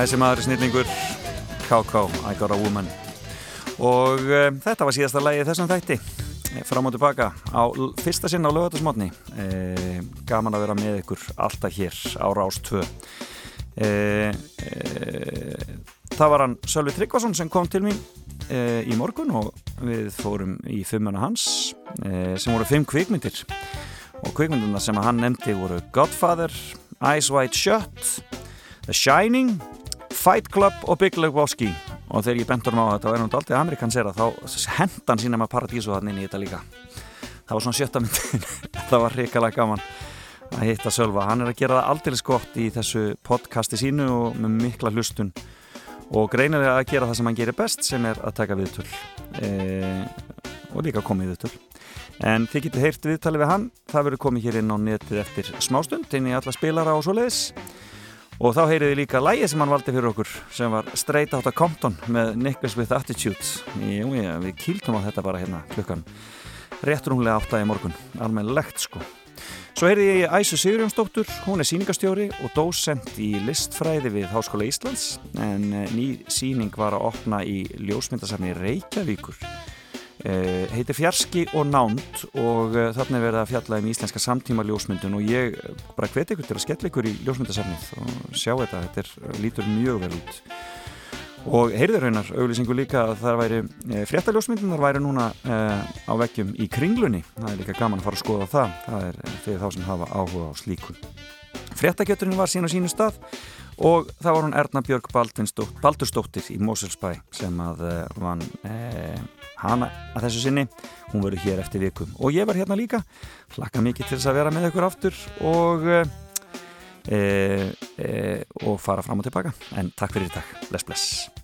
Þessi maður er snillingur. KK, I got a woman. Og um, þetta var síðasta lagi þessum þætti. Eh, fram og tilbaka á fyrsta sinn á lögatasmotni e, gaman að vera með ykkur alltaf hér á Rás 2 e, e, það var hann Sölvi Tryggvason sem kom til mín í morgun og við fórum í fimmuna hans sem voru fimm kvikmyndir. Og kvikmynduna sem hann nefndi voru Godfather, Eyes Wide Shut The Shining Fight Club og Big Lebowski. Og þegar ég bentur hann á þetta var náttúrulega aldrei amerikansera þá hendan sínum að Paradísu hann inn í þetta líka. Það var svona sjötta myndin. Það var hrikalega gaman að hitta Sölva. Hann er að gera það aldrei gott í þessu podcasti sínu og með mikla hlustun. Og greinilega að gera það sem hann gerir best sem er að taka viðtöl. E og líka komið viðtöl. En þið getið heyrt viðtali við hann. Það verður komið hér inn á netið eftir smástund inn í alla spilara og svoleiðis og þá heyriði líka lægi sem hann valdi fyrir okkur sem var Straight Outta Compton með Nickels with Attitude Jú, já, við kýldum á þetta bara hérna klukkan réttur húnlega áttaði morgun. Almennlegt sko. Svo heyrði ég Æsu Sigurjónsdóttur, hún er síningastjóri og dósent í listfræði við Háskóla Íslands. En eh, ný síning var að opna í ljósmyndasafni Reykjavíkur heitir Fjarski og Nánd og eh, þarna er verið að fjalla um íslenska samtíma ljósmyndun og ég eh, bara hveti ykkur til að skella ykkur í ljósmyndasafnið og sjá þetta, þetta er, lítur mjög vel út. Og heyrður raunar auglýsingu líka að það væri fréttaljósmyndin þar væri núna e, á veggjum í kringlunni. Það er líka gaman að fara að skoða það. Það er fyrir þá sem hafa áhuga á slíkun fréttakjöturinn var sín á sínu stað og það var hún Erna Björg Baldurstóttir í Moselsbæ sem að e, vann hana að þessu sinni. Hún verður hér eftir vikum og ég var hérna líka. Hlakka mikið til þess að vera með ykkur aftur og e, e, og fara fram og tilbaka. En takk fyrir í dag, bless bless